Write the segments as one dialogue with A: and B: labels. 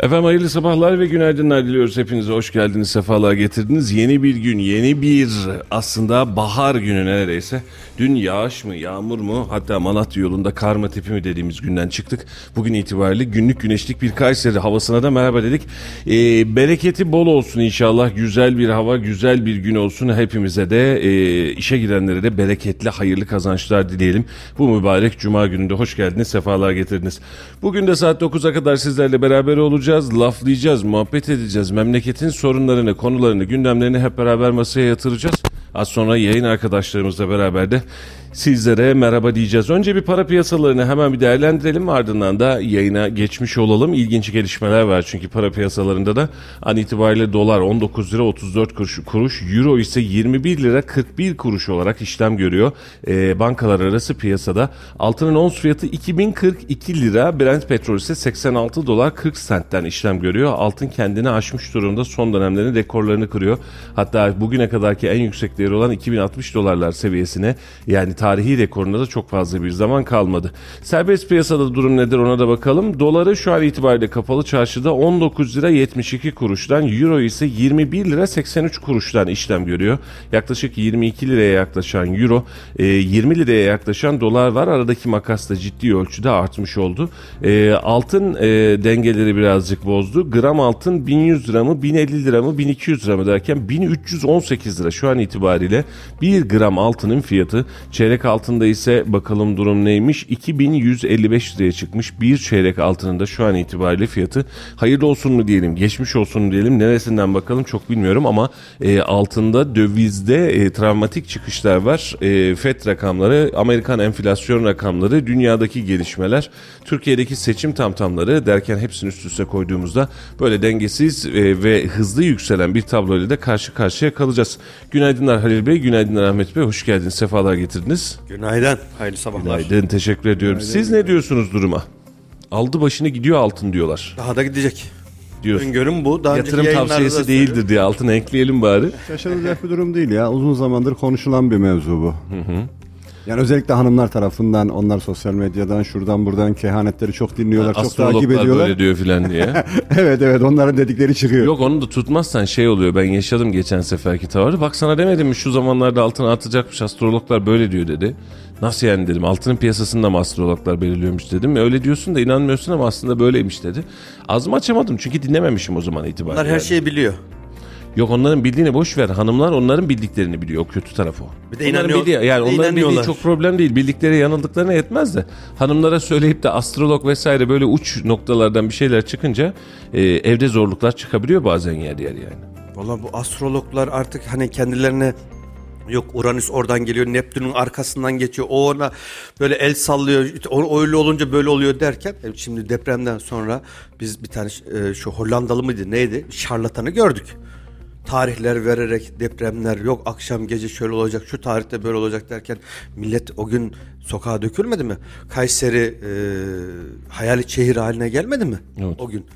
A: Efendim hayırlı sabahlar ve günaydınlar diliyoruz. Hepinize hoş geldiniz, sefalar getirdiniz. Yeni bir gün, yeni bir aslında bahar günü neredeyse. Dün yağış mı, yağmur mu hatta Malatya yolunda kar mı tipi mi dediğimiz günden çıktık. Bugün itibariyle günlük güneşlik bir Kayseri havasına da merhaba dedik. Ee, bereketi bol olsun inşallah. Güzel bir hava, güzel bir gün olsun. Hepimize de e, işe gidenlere de bereketli, hayırlı kazançlar dileyelim. Bu mübarek cuma gününde hoş geldiniz, sefalar getirdiniz. Bugün de saat 9'a kadar sizlerle beraber olacağız. Laflayacağız, muhabbet edeceğiz. Memleketin sorunlarını, konularını, gündemlerini hep beraber masaya yatıracağız. Az sonra yayın arkadaşlarımızla beraber de sizlere merhaba diyeceğiz. Önce bir para piyasalarını hemen bir değerlendirelim ardından da yayına geçmiş olalım. İlginç gelişmeler var çünkü para piyasalarında da an itibariyle dolar 19 lira 34 kuruş, kuruş euro ise 21 lira 41 kuruş olarak işlem görüyor. Ee, bankalar arası piyasada altının ons fiyatı 2042 lira Brent petrol ise 86 dolar 40 sentten işlem görüyor. Altın kendini aşmış durumda son dönemlerin rekorlarını kırıyor. Hatta bugüne kadarki en yüksek değeri olan 2060 dolarlar seviyesine yani tarihi rekorunda da çok fazla bir zaman kalmadı. Serbest piyasada durum nedir ona da bakalım. Doları şu an itibariyle kapalı çarşıda 19 lira 72 kuruştan, euro ise 21 lira 83 kuruştan işlem görüyor. Yaklaşık 22 liraya yaklaşan euro, 20 e, liraya yaklaşan dolar var. Aradaki makas da ciddi ölçüde artmış oldu. E, altın e, dengeleri birazcık bozdu. Gram altın 1100 lira mı, 1050 lira mı, 1200 lira mı derken 1318 lira şu an itibariyle 1 gram altının fiyatı Çeyrek altında ise bakalım durum neymiş? 2155 liraya çıkmış. Bir çeyrek altının da şu an itibariyle fiyatı hayırlı olsun mu diyelim, geçmiş olsun mu diyelim. Neresinden bakalım çok bilmiyorum ama e, altında dövizde e, travmatik çıkışlar var. E, FED rakamları, Amerikan enflasyon rakamları, dünyadaki gelişmeler, Türkiye'deki seçim tamtamları derken hepsini üst üste koyduğumuzda böyle dengesiz e, ve hızlı yükselen bir tabloyla da karşı karşıya kalacağız. Günaydınlar Halil Bey, günaydınlar Ahmet Bey. Hoş geldiniz, sefalar getirdiniz.
B: Günaydın. Hayırlı sabahlar.
A: Günaydın, teşekkür ediyorum.
B: Günaydın.
A: Siz ne diyorsunuz duruma? Aldı başını gidiyor altın diyorlar.
B: Daha da gidecek.
A: Diyor.
B: Öngörüm bu. Daha
A: Yatırım tavsiyesi
B: da
A: değildir diye altına ekleyelim bari.
C: Şaşılacak bir durum değil ya. Uzun zamandır konuşulan bir mevzu bu. Yani özellikle hanımlar tarafından onlar sosyal medyadan şuradan buradan kehanetleri çok dinliyorlar, çok takip
A: Astrologlar
C: ediyorlar.
A: böyle diyor filan diye.
C: evet evet onların dedikleri çıkıyor.
A: Yok onu da tutmazsan şey oluyor. Ben yaşadım geçen seferki tavrı. Bak sana demedim mi şu zamanlarda altına atacakmış astrologlar böyle diyor dedi. Nasıl yani dedim. Altının piyasasında mı astrologlar belirliyormuş dedim. Öyle diyorsun da inanmıyorsun ama aslında böyleymiş dedi. Ağzımı açamadım çünkü dinlememişim o zaman itibariyle.
B: Bunlar her
A: yani.
B: şeyi biliyor.
A: Yok onların bildiğini boş ver. Hanımlar onların bildiklerini biliyor. O kötü tarafı o.
B: Bir de
A: onların
B: inanıyor-
A: bildiği, yani onların bildiği çok problem değil. Bildikleri yanıldıklarına yetmez de. Hanımlara söyleyip de astrolog vesaire böyle uç noktalardan bir şeyler çıkınca e, evde zorluklar çıkabiliyor bazen yer yer yani.
B: Valla bu astrologlar artık hani kendilerine yok Uranüs oradan geliyor Neptün'ün arkasından geçiyor o ona böyle el sallıyor o öyle olunca böyle oluyor derken e, şimdi depremden sonra biz bir tane e, şu Hollandalı mıydı neydi şarlatanı gördük. Tarihler vererek depremler yok akşam gece şöyle olacak şu tarihte böyle olacak derken millet o gün sokağa dökülmedi mi? Kayseri e, hayali şehir haline gelmedi mi
A: Evet.
B: o gün?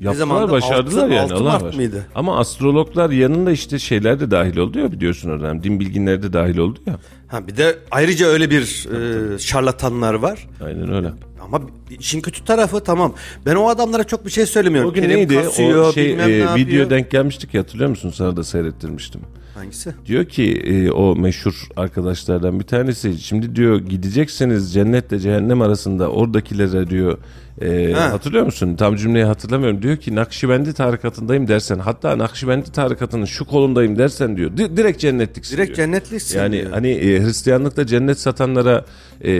A: Yaptılar
B: zamandı?
A: başardılar
B: Altı-
A: yani
B: altı
A: Allah
B: Mart
A: var.
B: mıydı?
A: Ama astrologlar yanında işte şeyler de dahil oldu ya biliyorsun oradan. Din bilginleri de dahil oldu ya.
B: Ha bir de ayrıca öyle bir e, şarlatanlar var.
A: Aynen öyle.
B: Ama işin kötü tarafı tamam. Ben o adamlara çok bir şey söylemiyorum.
A: O gün
B: Prim
A: neydi?
B: kasıyor,
A: o şey e,
B: yapıyor.
A: video denk gelmiştik ya hatırlıyor musun? Sana da seyrettirmiştim.
B: Hangisi?
A: Diyor ki e, o meşhur arkadaşlardan bir tanesi şimdi diyor gidecekseniz cennetle cehennem arasında oradakilere diyor e,
B: Ha.
A: hatırlıyor musun? Tam cümleyi hatırlamıyorum. Diyor ki Nakşibendi tarikatındayım dersen hatta Nakşibendi tarikatının şu kolundayım dersen diyor di- direkt cennetliksin
B: Direkt
A: diyor.
B: cennetliksin
A: Yani
B: diyor.
A: hani e, Hristiyanlıkta cennet satanlara e,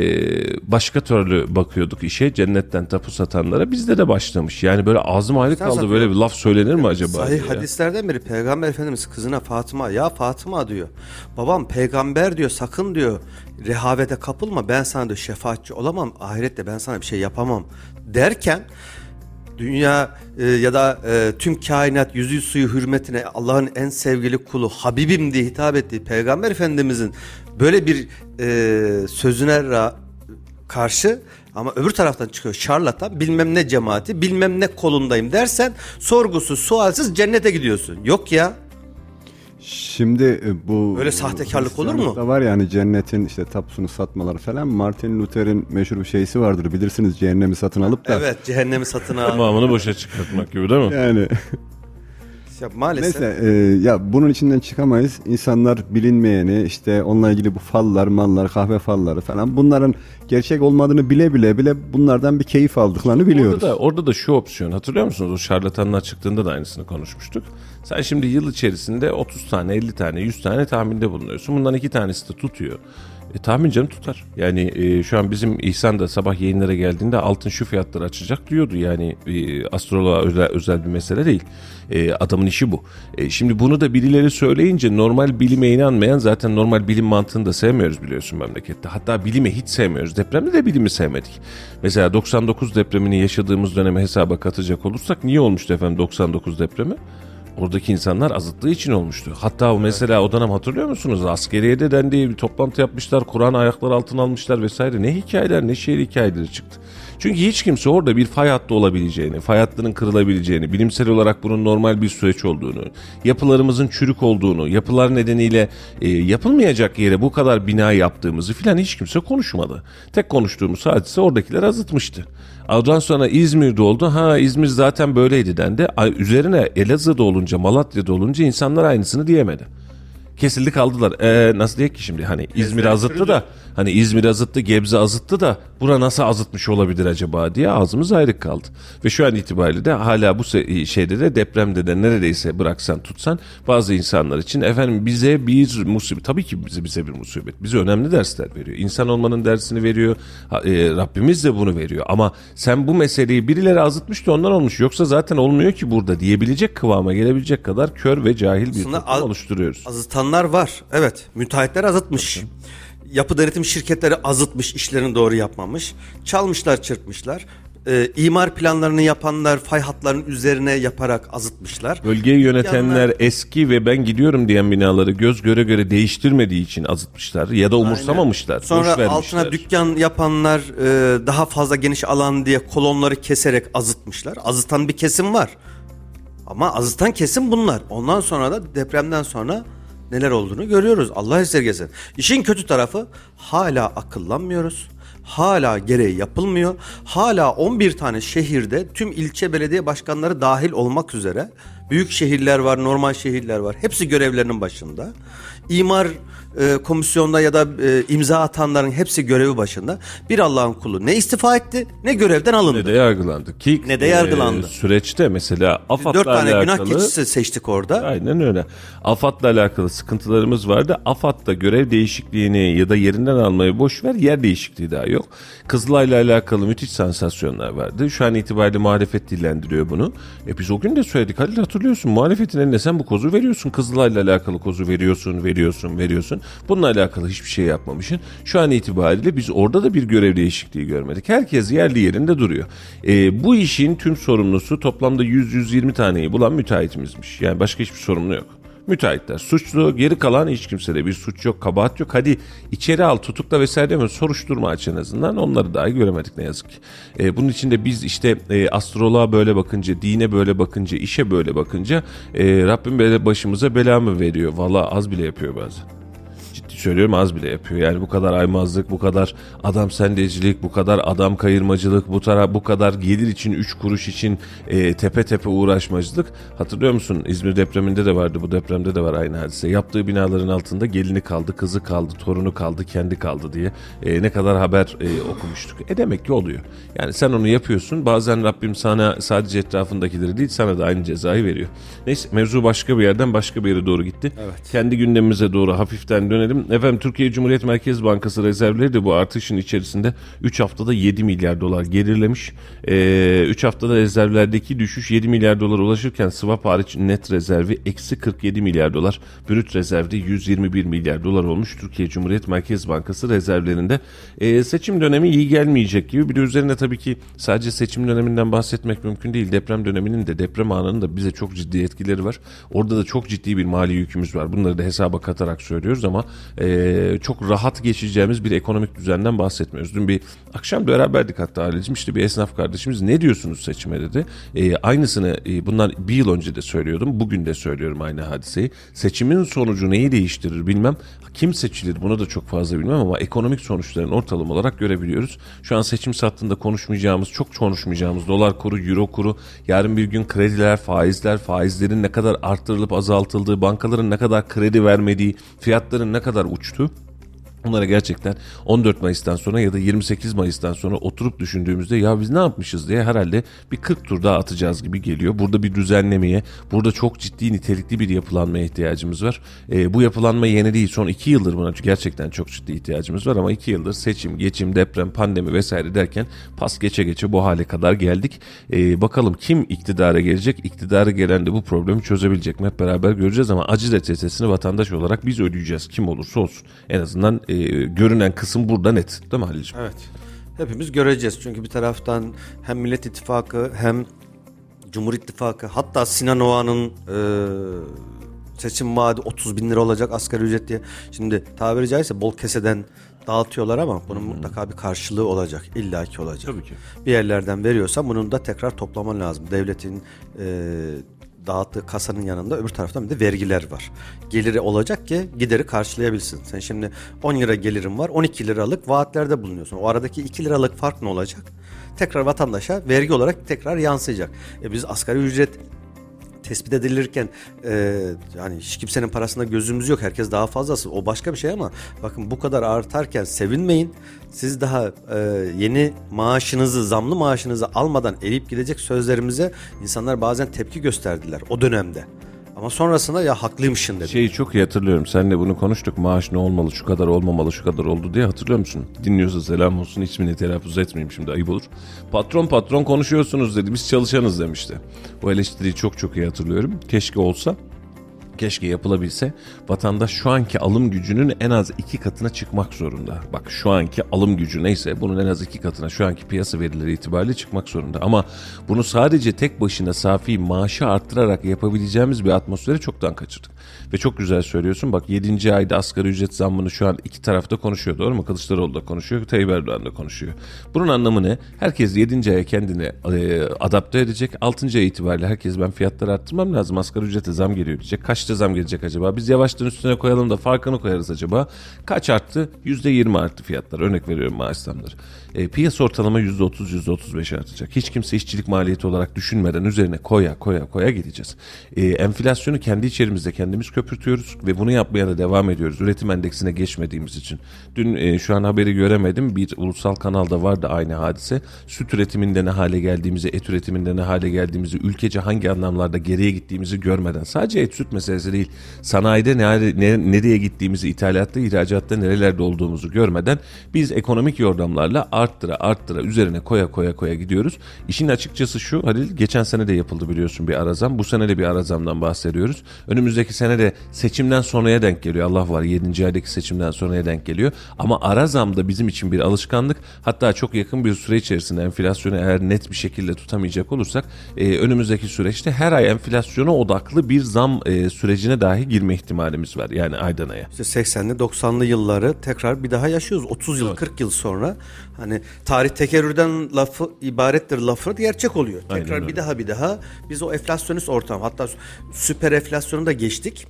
A: başka türlü bakıyorduk işe cennetten tapu satanlara bizde de başlamış. Yani böyle ağzım ayrı kaldı
B: satıyor.
A: böyle bir laf söylenir mi acaba?
B: Sahih
A: ya.
B: hadislerden biri Peygamber Efendimiz kızına Fatıma ya Fatıma diyor. Babam peygamber diyor sakın diyor rehavete kapılma ben sana diyor şefaatçi olamam ahirette ben sana bir şey yapamam derken dünya e, ya da e, tüm kainat yüzü suyu hürmetine Allah'ın en sevgili kulu Habibim diye hitap ettiği Peygamber Efendimizin böyle bir e, sözüne ra- karşı ama öbür taraftan çıkıyor şarlatan bilmem ne cemaati bilmem ne kolundayım dersen sorgusuz sualsiz cennete gidiyorsun. Yok ya
C: Şimdi e, bu
B: Öyle sahtekarlık olur mu?
C: Var yani cennetin işte tapusunu satmaları falan. Martin Luther'in meşhur bir şeysi vardır. Bilirsiniz cehennemi satın alıp da.
B: evet cehennemi satın al.
A: Tamamını boşa çıkartmak gibi değil mi?
C: Yani
B: Ya maalesef
C: neyse e, ya bunun içinden çıkamayız. İnsanlar bilinmeyeni işte onunla ilgili bu fallar, mallar, kahve falları falan bunların gerçek olmadığını bile bile bile bunlardan bir keyif aldıklarını biliyoruz.
A: Orada da, orada da şu opsiyon hatırlıyor musunuz? O şarlatanlar çıktığında da aynısını konuşmuştuk. Sen şimdi yıl içerisinde 30 tane, 50 tane, 100 tane tahminde bulunuyorsun. Bundan iki tanesi de tutuyor. E, tahmin canım tutar. Yani e, şu an bizim İhsan da sabah yayınlara geldiğinde altın şu fiyatları açacak diyordu. Yani e, astroloğa özel, özel bir mesele değil. E, adamın işi bu. E, şimdi bunu da birileri söyleyince normal bilime inanmayan zaten normal bilim mantığını da sevmiyoruz biliyorsun memlekette. Hatta bilimi hiç sevmiyoruz. Depremde de bilimi sevmedik. Mesela 99 depremini yaşadığımız döneme hesaba katacak olursak niye olmuştu efendim 99 depremi? Oradaki insanlar azıttığı için olmuştu. Hatta mesela o dönem hatırlıyor musunuz? Askeriyede dendi bir toplantı yapmışlar. Kur'an ayaklar altına almışlar vesaire. Ne hikayeler ne şehir hikayeleri çıktı. Çünkü hiç kimse orada bir fay hattı olabileceğini, fay hattının kırılabileceğini, bilimsel olarak bunun normal bir süreç olduğunu, yapılarımızın çürük olduğunu, yapılar nedeniyle e, yapılmayacak yere bu kadar bina yaptığımızı filan hiç kimse konuşmadı. Tek konuştuğumuz hadise oradakiler azıtmıştı. Ondan sonra İzmir'de oldu. Ha İzmir zaten böyleydi dendi. Ay, Üzerine Elazığ'da olunca, Malatya'da olunca insanlar aynısını diyemedi. Kesildi kaldılar. E, nasıl diye ki şimdi hani İzmir azıttı da hani İzmir azıttı, Gebze azıttı da bura nasıl azıtmış olabilir acaba diye ağzımız ayrık kaldı. Ve şu an itibariyle de hala bu şeyde de depremde de neredeyse bıraksan tutsan bazı insanlar için efendim bize bir musibet tabii ki bize bize bir musibet. Bize önemli dersler veriyor. İnsan olmanın dersini veriyor. E, Rabbimiz de bunu veriyor. Ama sen bu meseleyi birileri azıtmış da ondan olmuş. Yoksa zaten olmuyor ki burada diyebilecek kıvama gelebilecek kadar kör ve cahil bir
B: Aslında
A: toplum
B: az-
A: oluşturuyoruz.
B: azıtanlar var. Evet müteahhitler azıtmış. Yapı denetim şirketleri azıtmış işlerini doğru yapmamış. Çalmışlar çırpmışlar. Ee, imar planlarını yapanlar fay hatlarının üzerine yaparak azıtmışlar.
A: Bölgeyi yönetenler
B: Yanlar-
A: eski ve ben gidiyorum diyen binaları göz göre göre değiştirmediği için azıtmışlar ya da umursamamışlar. boş
B: Sonra
A: vermişler.
B: altına dükkan yapanlar e, daha fazla geniş alan diye kolonları keserek azıtmışlar. Azıtan bir kesim var. Ama azıtan kesim bunlar. Ondan sonra da depremden sonra neler olduğunu görüyoruz. Allah esirgesin. İşin kötü tarafı hala akıllanmıyoruz. Hala gereği yapılmıyor. Hala 11 tane şehirde tüm ilçe belediye başkanları dahil olmak üzere büyük şehirler var, normal şehirler var. Hepsi görevlerinin başında. İmar e, komisyonda ya da e, imza atanların hepsi görevi başında. Bir Allah'ın kulu ne istifa etti ne görevden alındı.
A: ne de yargılandı ki
B: Ne de yargılandı.
A: e, süreçte mesela AFAD'la
B: Dört tane günah
A: alakalı
B: keçisi seçtik orada.
A: Aynen öyle. AFAD'la alakalı sıkıntılarımız vardı. AFAD'da görev değişikliğini ya da yerinden almayı boş ver yer değişikliği daha yok. Kızılay'la alakalı müthiş sansasyonlar vardı. Şu an itibariyle muhalefet dillendiriyor bunu. E biz o gün de söyledik Halil hatırlıyorsun. Muhalefetin eline sen bu kozu veriyorsun. Kızılay'la alakalı kozu veriyorsun, veriyorsun, veriyorsun. Bununla alakalı hiçbir şey yapmamışsın. Şu an itibariyle biz orada da bir görev değişikliği görmedik. Herkes yerli yerinde duruyor. E, bu işin tüm sorumlusu toplamda 100-120 taneyi bulan müteahhitimizmiş. Yani başka hiçbir sorumlu yok. Müteahhitler suçlu, geri kalan hiç kimsede bir suç yok, kabahat yok. Hadi içeri al, tutukla vesaire demiyorum. Soruşturma aç en azından. Onları dahi göremedik ne yazık ki. E, bunun için de biz işte e, astroloğa böyle bakınca, dine böyle bakınca, işe böyle bakınca e, Rabbim böyle başımıza bela mı veriyor? Valla az bile yapıyor bazen. Söylüyorum az bile yapıyor. Yani bu kadar aymazlık, bu kadar adam sendecilik, bu kadar adam kayırmacılık, bu taraf bu kadar gelir için 3 kuruş için e, tepe tepe uğraşmacılık. Hatırlıyor musun? İzmir depreminde de vardı, bu depremde de var aynı hadise. Yaptığı binaların altında gelini kaldı, kızı kaldı, torunu kaldı, kendi kaldı diye e, ne kadar haber e, okumuştuk. E demek ki oluyor. Yani sen onu yapıyorsun. Bazen Rabbim sana sadece etrafındakileri değil sana da aynı cezayı veriyor. Neyse mevzu başka bir yerden başka bir yere doğru gitti.
B: Evet.
A: Kendi gündemimize doğru hafiften dönelim. Efendim Türkiye Cumhuriyet Merkez Bankası rezervleri de bu artışın içerisinde 3 haftada 7 milyar dolar gerilemiş. 3 haftada rezervlerdeki düşüş 7 milyar dolar ulaşırken swap hariç net rezervi eksi 47 milyar dolar. Brüt rezervde 121 milyar dolar olmuş Türkiye Cumhuriyet Merkez Bankası rezervlerinde. E, seçim dönemi iyi gelmeyecek gibi. Bir de üzerine tabii ki sadece seçim döneminden bahsetmek mümkün değil. Deprem döneminin de deprem anının da bize çok ciddi etkileri var. Orada da çok ciddi bir mali yükümüz var. Bunları da hesaba katarak söylüyoruz ama e, çok rahat geçeceğimiz bir ekonomik düzenden bahsetmiyoruz. Dün bir akşam beraberdik hatta Halicim işte bir esnaf kardeşimiz ne diyorsunuz seçime dedi. E, aynısını e, bundan bir yıl önce de söylüyordum. Bugün de söylüyorum aynı hadiseyi. Seçimin sonucu neyi değiştirir bilmem. Kim seçilir bunu da çok fazla bilmem ama ekonomik sonuçların ortalama olarak görebiliyoruz. Şu an seçim sattığında konuşmayacağımız, çok konuşmayacağımız dolar kuru, euro kuru, yarın bir gün krediler, faizler, faizlerin ne kadar arttırılıp azaltıldığı, bankaların ne kadar kredi vermediği, fiyatların ne kadar uçtu. Bunlara gerçekten 14 Mayıs'tan sonra ya da 28 Mayıs'tan sonra oturup düşündüğümüzde ya biz ne yapmışız diye herhalde bir 40 tur daha atacağız gibi geliyor. Burada bir düzenlemeye, burada çok ciddi nitelikli bir yapılanmaya ihtiyacımız var. E, bu yapılanma yeni değil. Son 2 yıldır buna gerçekten çok ciddi ihtiyacımız var ama 2 yıldır seçim, geçim, deprem, pandemi vesaire derken pas geçe geçe bu hale kadar geldik. E, bakalım kim iktidara gelecek? İktidara gelen de bu problemi çözebilecek mi? Hep beraber göreceğiz ama acı reçetesini vatandaş olarak biz ödeyeceğiz. Kim olursa olsun. En azından e, görünen kısım burada net. Değil mi Halil'ciğim?
B: Evet. Hepimiz göreceğiz. Çünkü bir taraftan hem Millet İttifakı hem Cumhur İttifakı hatta Sinan Oğan'ın e, seçim vaadi 30 bin lira olacak asgari ücret diye. Şimdi tabiri caizse bol keseden dağıtıyorlar ama bunun mutlaka bir karşılığı olacak. illaki olacak.
A: Tabii ki.
B: Bir yerlerden veriyorsa bunun da tekrar toplaman lazım. Devletin e, dağıttığı kasanın yanında öbür taraftan bir de vergiler var. Geliri olacak ki gideri karşılayabilsin. Sen şimdi 10 lira gelirin var 12 liralık vaatlerde bulunuyorsun. O aradaki 2 liralık fark ne olacak? Tekrar vatandaşa vergi olarak tekrar yansıyacak. E biz asgari ücret tespit edilirken e, yani hiç kimsenin parasında gözümüz yok. Herkes daha fazlası. O başka bir şey ama bakın bu kadar artarken sevinmeyin. Siz daha e, yeni maaşınızı, zamlı maaşınızı almadan eriyip gidecek sözlerimize insanlar bazen tepki gösterdiler o dönemde. Ama sonrasında ya haklıymışsın dedi.
A: Şeyi çok iyi hatırlıyorum. Seninle bunu konuştuk. Maaş ne olmalı, şu kadar olmamalı, şu kadar oldu diye hatırlıyor musun? Dinliyorsa selam olsun. ismini telaffuz etmeyeyim şimdi ayıp olur. Patron patron konuşuyorsunuz dedi. Biz çalışanız demişti. Bu eleştiriyi çok çok iyi hatırlıyorum. Keşke olsa keşke yapılabilse vatandaş şu anki alım gücünün en az iki katına çıkmak zorunda. Bak şu anki alım gücü neyse bunun en az iki katına şu anki piyasa verileri itibariyle çıkmak zorunda. Ama bunu sadece tek başına safi maaşı arttırarak yapabileceğimiz bir atmosferi çoktan kaçırdık. Ve çok güzel söylüyorsun. Bak 7. ayda asgari ücret zammını şu an iki tarafta konuşuyor doğru mu? Kılıçdaroğlu da konuşuyor, Tayyip Erdoğan da konuşuyor. Bunun anlamı ne? Herkes 7. aya kendini e, adapte edecek. 6. ay itibariyle herkes ben fiyatları arttırmam lazım. Asgari ücrete zam geliyor diyecek. Kaçta zam gelecek acaba? Biz yavaştan üstüne koyalım da farkını koyarız acaba. Kaç arttı? %20 arttı fiyatlar. Örnek veriyorum maaş zamları. E, piyasa ortalama %30, %35 artacak. Hiç kimse işçilik maliyeti olarak düşünmeden üzerine koya koya koya gideceğiz. E, enflasyonu kendi içerimizde kendimiz köpürtüyoruz ve bunu yapmaya da devam ediyoruz. Üretim endeksine geçmediğimiz için. Dün e, şu an haberi göremedim. Bir ulusal kanalda vardı aynı hadise. Süt üretiminde ne hale geldiğimizi, et üretiminde ne hale geldiğimizi, ülkece hangi anlamlarda geriye gittiğimizi görmeden. Sadece et süt meselesi değil. Sanayide ne, ne, nereye gittiğimizi, ithalatta, ihracatta nerelerde olduğumuzu görmeden biz ekonomik yordamlarla arttıra arttıra üzerine koya koya koya gidiyoruz. İşin açıkçası şu Halil geçen sene de yapıldı biliyorsun bir arazam. Bu sene de bir arazamdan bahsediyoruz. Önümüzdeki sene de seçimden sonraya denk geliyor. Allah var 7. aydaki seçimden sonraya denk geliyor. Ama arazam da bizim için bir alışkanlık. Hatta çok yakın bir süre içerisinde enflasyonu eğer net bir şekilde tutamayacak olursak e, önümüzdeki süreçte her ay enflasyona odaklı bir zam e, sürecine dahi girme ihtimalimiz var. Yani aydan aya.
B: İşte 80'li 90'lı yılları tekrar bir daha yaşıyoruz. 30 yıl 40 yıl sonra hani tarih tekerrürden lafı ibarettir lafı gerçek oluyor. Tekrar
A: Aynen
B: bir
A: öyle.
B: daha bir daha biz o enflasyonist ortam hatta süper enflasyonu da geçtik.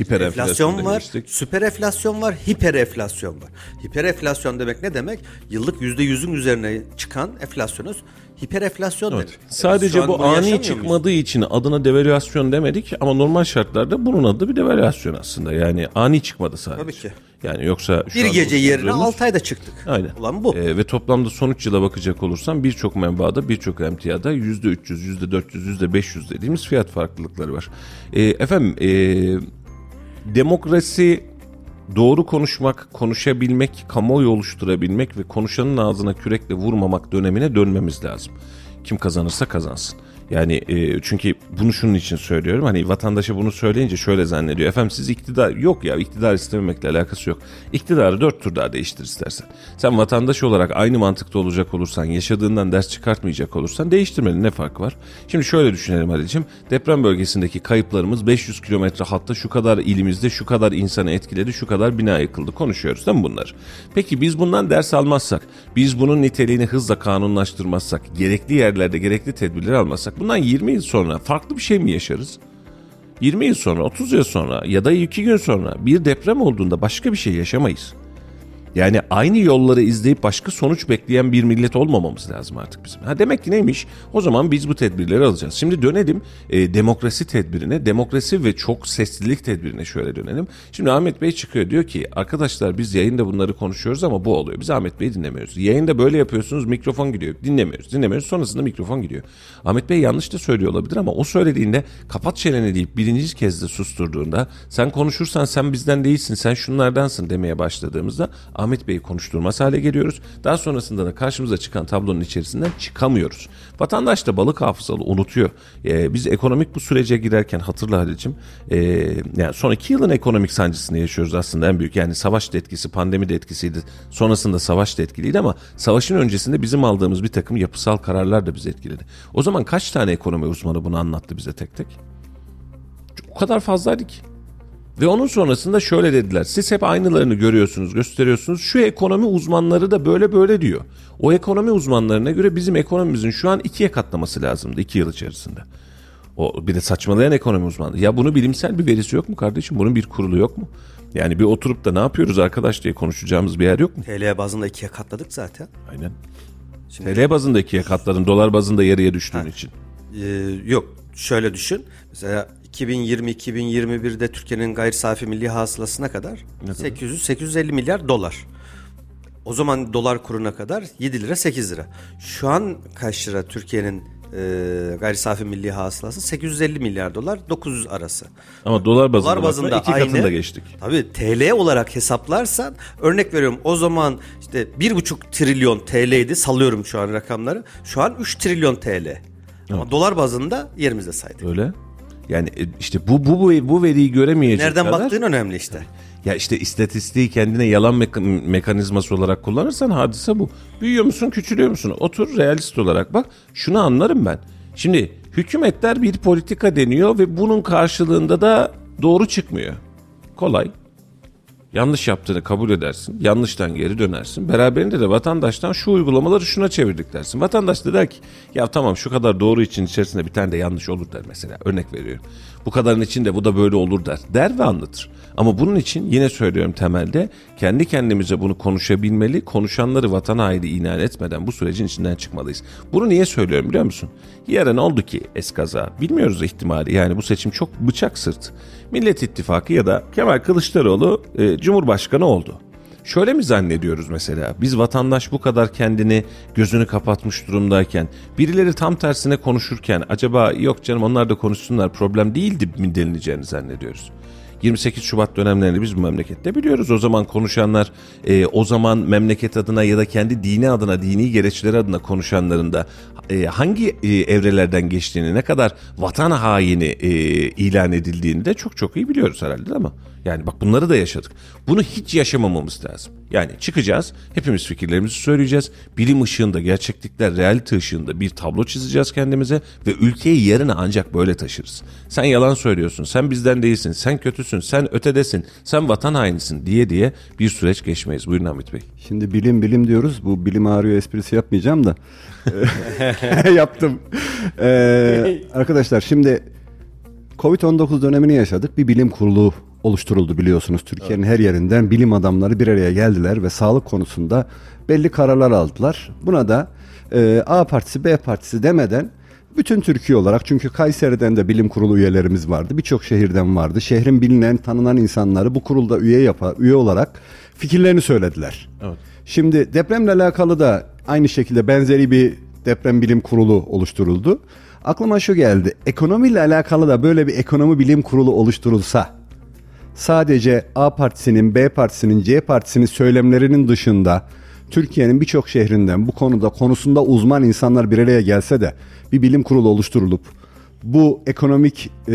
A: Hiper
B: Enflasyon var,
A: demiştik.
B: süper enflasyon var, hiper enflasyon var. Hiper enflasyon demek ne demek? Yıllık yüzde yüzün üzerine çıkan enflasyonuz hiper enflasyon
A: Evet.
B: demek.
A: Sadece bu ani
B: muyuz?
A: çıkmadığı için adına devalüasyon demedik ama normal şartlarda bunun adı bir devalüasyon aslında. Yani ani çıkmadı sadece.
B: Tabii ki.
A: Yani yoksa şu
B: Bir gece yerine
A: konuştuğumuz-
B: 6 ayda çıktık.
A: Aynen.
B: Ulan bu.
A: Ee, ve toplamda sonuç yıla bakacak olursan birçok menbaada birçok emtiyada %300, %400, %500 dediğimiz fiyat farklılıkları var. Ee, efendim e, demokrasi doğru konuşmak, konuşabilmek, kamuoyu oluşturabilmek ve konuşanın ağzına kürekle vurmamak dönemine dönmemiz lazım. Kim kazanırsa kazansın. Yani e, çünkü bunu şunun için söylüyorum. Hani vatandaşa bunu söyleyince şöyle zannediyor. Efendim siz iktidar yok ya iktidar istememekle alakası yok. İktidarı dört tur daha değiştir istersen. Sen vatandaş olarak aynı mantıkta olacak olursan, yaşadığından ders çıkartmayacak olursan değiştirmenin ne farkı var? Şimdi şöyle düşünelim Ali'cim. Deprem bölgesindeki kayıplarımız 500 kilometre hatta şu kadar ilimizde şu kadar insanı etkiledi, şu kadar bina yıkıldı. Konuşuyoruz değil mi bunlar? Peki biz bundan ders almazsak, biz bunun niteliğini hızla kanunlaştırmazsak, gerekli yerlerde gerekli tedbirleri almazsak bundan 20 yıl sonra farklı bir şey mi yaşarız? 20 yıl sonra, 30 yıl sonra ya da 2 gün sonra bir deprem olduğunda başka bir şey yaşamayız. Yani aynı yolları izleyip başka sonuç bekleyen bir millet olmamamız lazım artık bizim. Ha demek ki neymiş? O zaman biz bu tedbirleri alacağız. Şimdi dönelim e, demokrasi tedbirine, demokrasi ve çok seslilik tedbirine şöyle dönelim. Şimdi Ahmet Bey çıkıyor diyor ki arkadaşlar biz yayında bunları konuşuyoruz ama bu oluyor. Biz Ahmet Bey'i dinlemiyoruz. Yayında böyle yapıyorsunuz mikrofon gidiyor. Dinlemiyoruz. Dinlemiyoruz. Sonrasında mikrofon gidiyor. Ahmet Bey yanlış da söylüyor olabilir ama o söylediğinde kapat çeneni deyip birinci kez de susturduğunda sen konuşursan sen bizden değilsin sen şunlardansın demeye başladığımızda Ahmet Bey'i konuşturmaz hale geliyoruz. Daha sonrasında da karşımıza çıkan tablonun içerisinden çıkamıyoruz. Vatandaş da balık hafızalı unutuyor. Ee, biz ekonomik bu sürece girerken hatırla Halil'cim ee, yani son iki yılın ekonomik sancısını yaşıyoruz aslında en büyük. Yani savaş da etkisi, pandemi de etkisiydi. Sonrasında savaş da etkiliydi ama savaşın öncesinde bizim aldığımız bir takım yapısal kararlar da bizi etkiledi. O zaman kaç tane ekonomi uzmanı bunu anlattı bize tek tek? O kadar fazlaydı ki. Ve onun sonrasında şöyle dediler. Siz hep aynılarını görüyorsunuz, gösteriyorsunuz. Şu ekonomi uzmanları da böyle böyle diyor. O ekonomi uzmanlarına göre bizim ekonomimizin şu an ikiye katlaması lazımdı iki yıl içerisinde. O bir de saçmalayan ekonomi uzmanı. Ya bunu bilimsel bir verisi yok mu kardeşim? Bunun bir kurulu yok mu? Yani bir oturup da ne yapıyoruz arkadaş diye konuşacağımız bir yer yok mu?
B: TL bazında ikiye katladık zaten.
A: Aynen. TL bazında ikiye katladın, dolar bazında yarıya düştüğün için.
B: Ee, yok şöyle düşün. Mesela 2020-2021'de Türkiye'nin gayri safi milli hasılasına kadar 800-850 milyar dolar. O zaman dolar kuruna kadar 7 lira 8 lira. Şu an kaç lira Türkiye'nin e, gayri safi milli hasılası 850 milyar dolar 900 arası.
A: Ama dolar bazında,
B: Dolar bazında
A: iki
B: aynı.
A: katında geçtik.
B: Tabii TL olarak hesaplarsan örnek veriyorum o zaman işte bir buçuk trilyon TL'ydi sallıyorum şu an rakamları. Şu an 3 trilyon TL. Ama dolar bazında yerimizde saydık.
A: Öyle. Yani e, işte bu bu bu, bu veriyi göremeyecek
B: Nereden
A: kadar.
B: baktığın önemli işte.
A: Ya işte istatistiği kendine yalan meka- mekanizması olarak kullanırsan hadise bu. Büyüyor musun, küçülüyor musun? Otur realist olarak bak. Şunu anlarım ben. Şimdi hükümetler bir politika deniyor ve bunun karşılığında da doğru çıkmıyor. Kolay. Yanlış yaptığını kabul edersin. Yanlıştan geri dönersin. Beraberinde de vatandaştan şu uygulamaları şuna çevirdik dersin. Vatandaş da der ki ya tamam şu kadar doğru için içerisinde bir tane de yanlış olur der mesela. Örnek veriyorum. Bu kadarın içinde bu da böyle olur der. Der ve anlatır. Ama bunun için yine söylüyorum temelde kendi kendimize bunu konuşabilmeli. Konuşanları vatan haini ilan etmeden bu sürecin içinden çıkmalıyız. Bunu niye söylüyorum biliyor musun? Yarın oldu ki eskaza. Bilmiyoruz ihtimali. Yani bu seçim çok bıçak sırt. Millet İttifakı ya da Kemal Kılıçdaroğlu e, Cumhurbaşkanı oldu. Şöyle mi zannediyoruz mesela? Biz vatandaş bu kadar kendini gözünü kapatmış durumdayken birileri tam tersine konuşurken acaba yok canım onlar da konuşsunlar problem değildi mi denileceğini zannediyoruz. 28 Şubat dönemlerini biz bu memlekette biliyoruz. O zaman konuşanlar, e, o zaman memleket adına ya da kendi dini adına, dini gereçleri adına konuşanların da e, hangi e, evrelerden geçtiğini, ne kadar vatan haini e, ilan edildiğini de çok çok iyi biliyoruz herhalde ama. Yani bak bunları da yaşadık. Bunu hiç yaşamamamız lazım. Yani çıkacağız, hepimiz fikirlerimizi söyleyeceğiz. Bilim ışığında, gerçeklikler, realite ışığında bir tablo çizeceğiz kendimize ve ülkeyi yarına ancak böyle taşırız. Sen yalan söylüyorsun, sen bizden değilsin, sen kötüsün, sen ötedesin, sen vatan hainisin diye diye bir süreç geçmeyiz. Buyurun Hamit Bey.
C: Şimdi bilim bilim diyoruz. Bu bilim ağrıyor esprisi yapmayacağım da. Yaptım. Ee, arkadaşlar şimdi Covid-19 dönemini yaşadık. Bir bilim kurulu oluşturuldu biliyorsunuz. Türkiye'nin her yerinden bilim adamları bir araya geldiler ve sağlık konusunda belli kararlar aldılar. Buna da e, A partisi B partisi demeden bütün Türkiye olarak çünkü Kayseri'den de bilim kurulu üyelerimiz vardı. Birçok şehirden vardı. Şehrin bilinen, tanınan insanları bu kurulda üye yapa, üye olarak fikirlerini söylediler.
A: Evet.
C: Şimdi depremle alakalı da aynı şekilde benzeri bir deprem bilim kurulu oluşturuldu. Aklıma şu geldi. Ekonomiyle alakalı da böyle bir ekonomi bilim kurulu oluşturulsa sadece A partisinin, B partisinin, C partisinin söylemlerinin dışında Türkiye'nin birçok şehrinden bu konuda konusunda uzman insanlar bir araya gelse de bir bilim kurulu oluşturulup bu ekonomik e,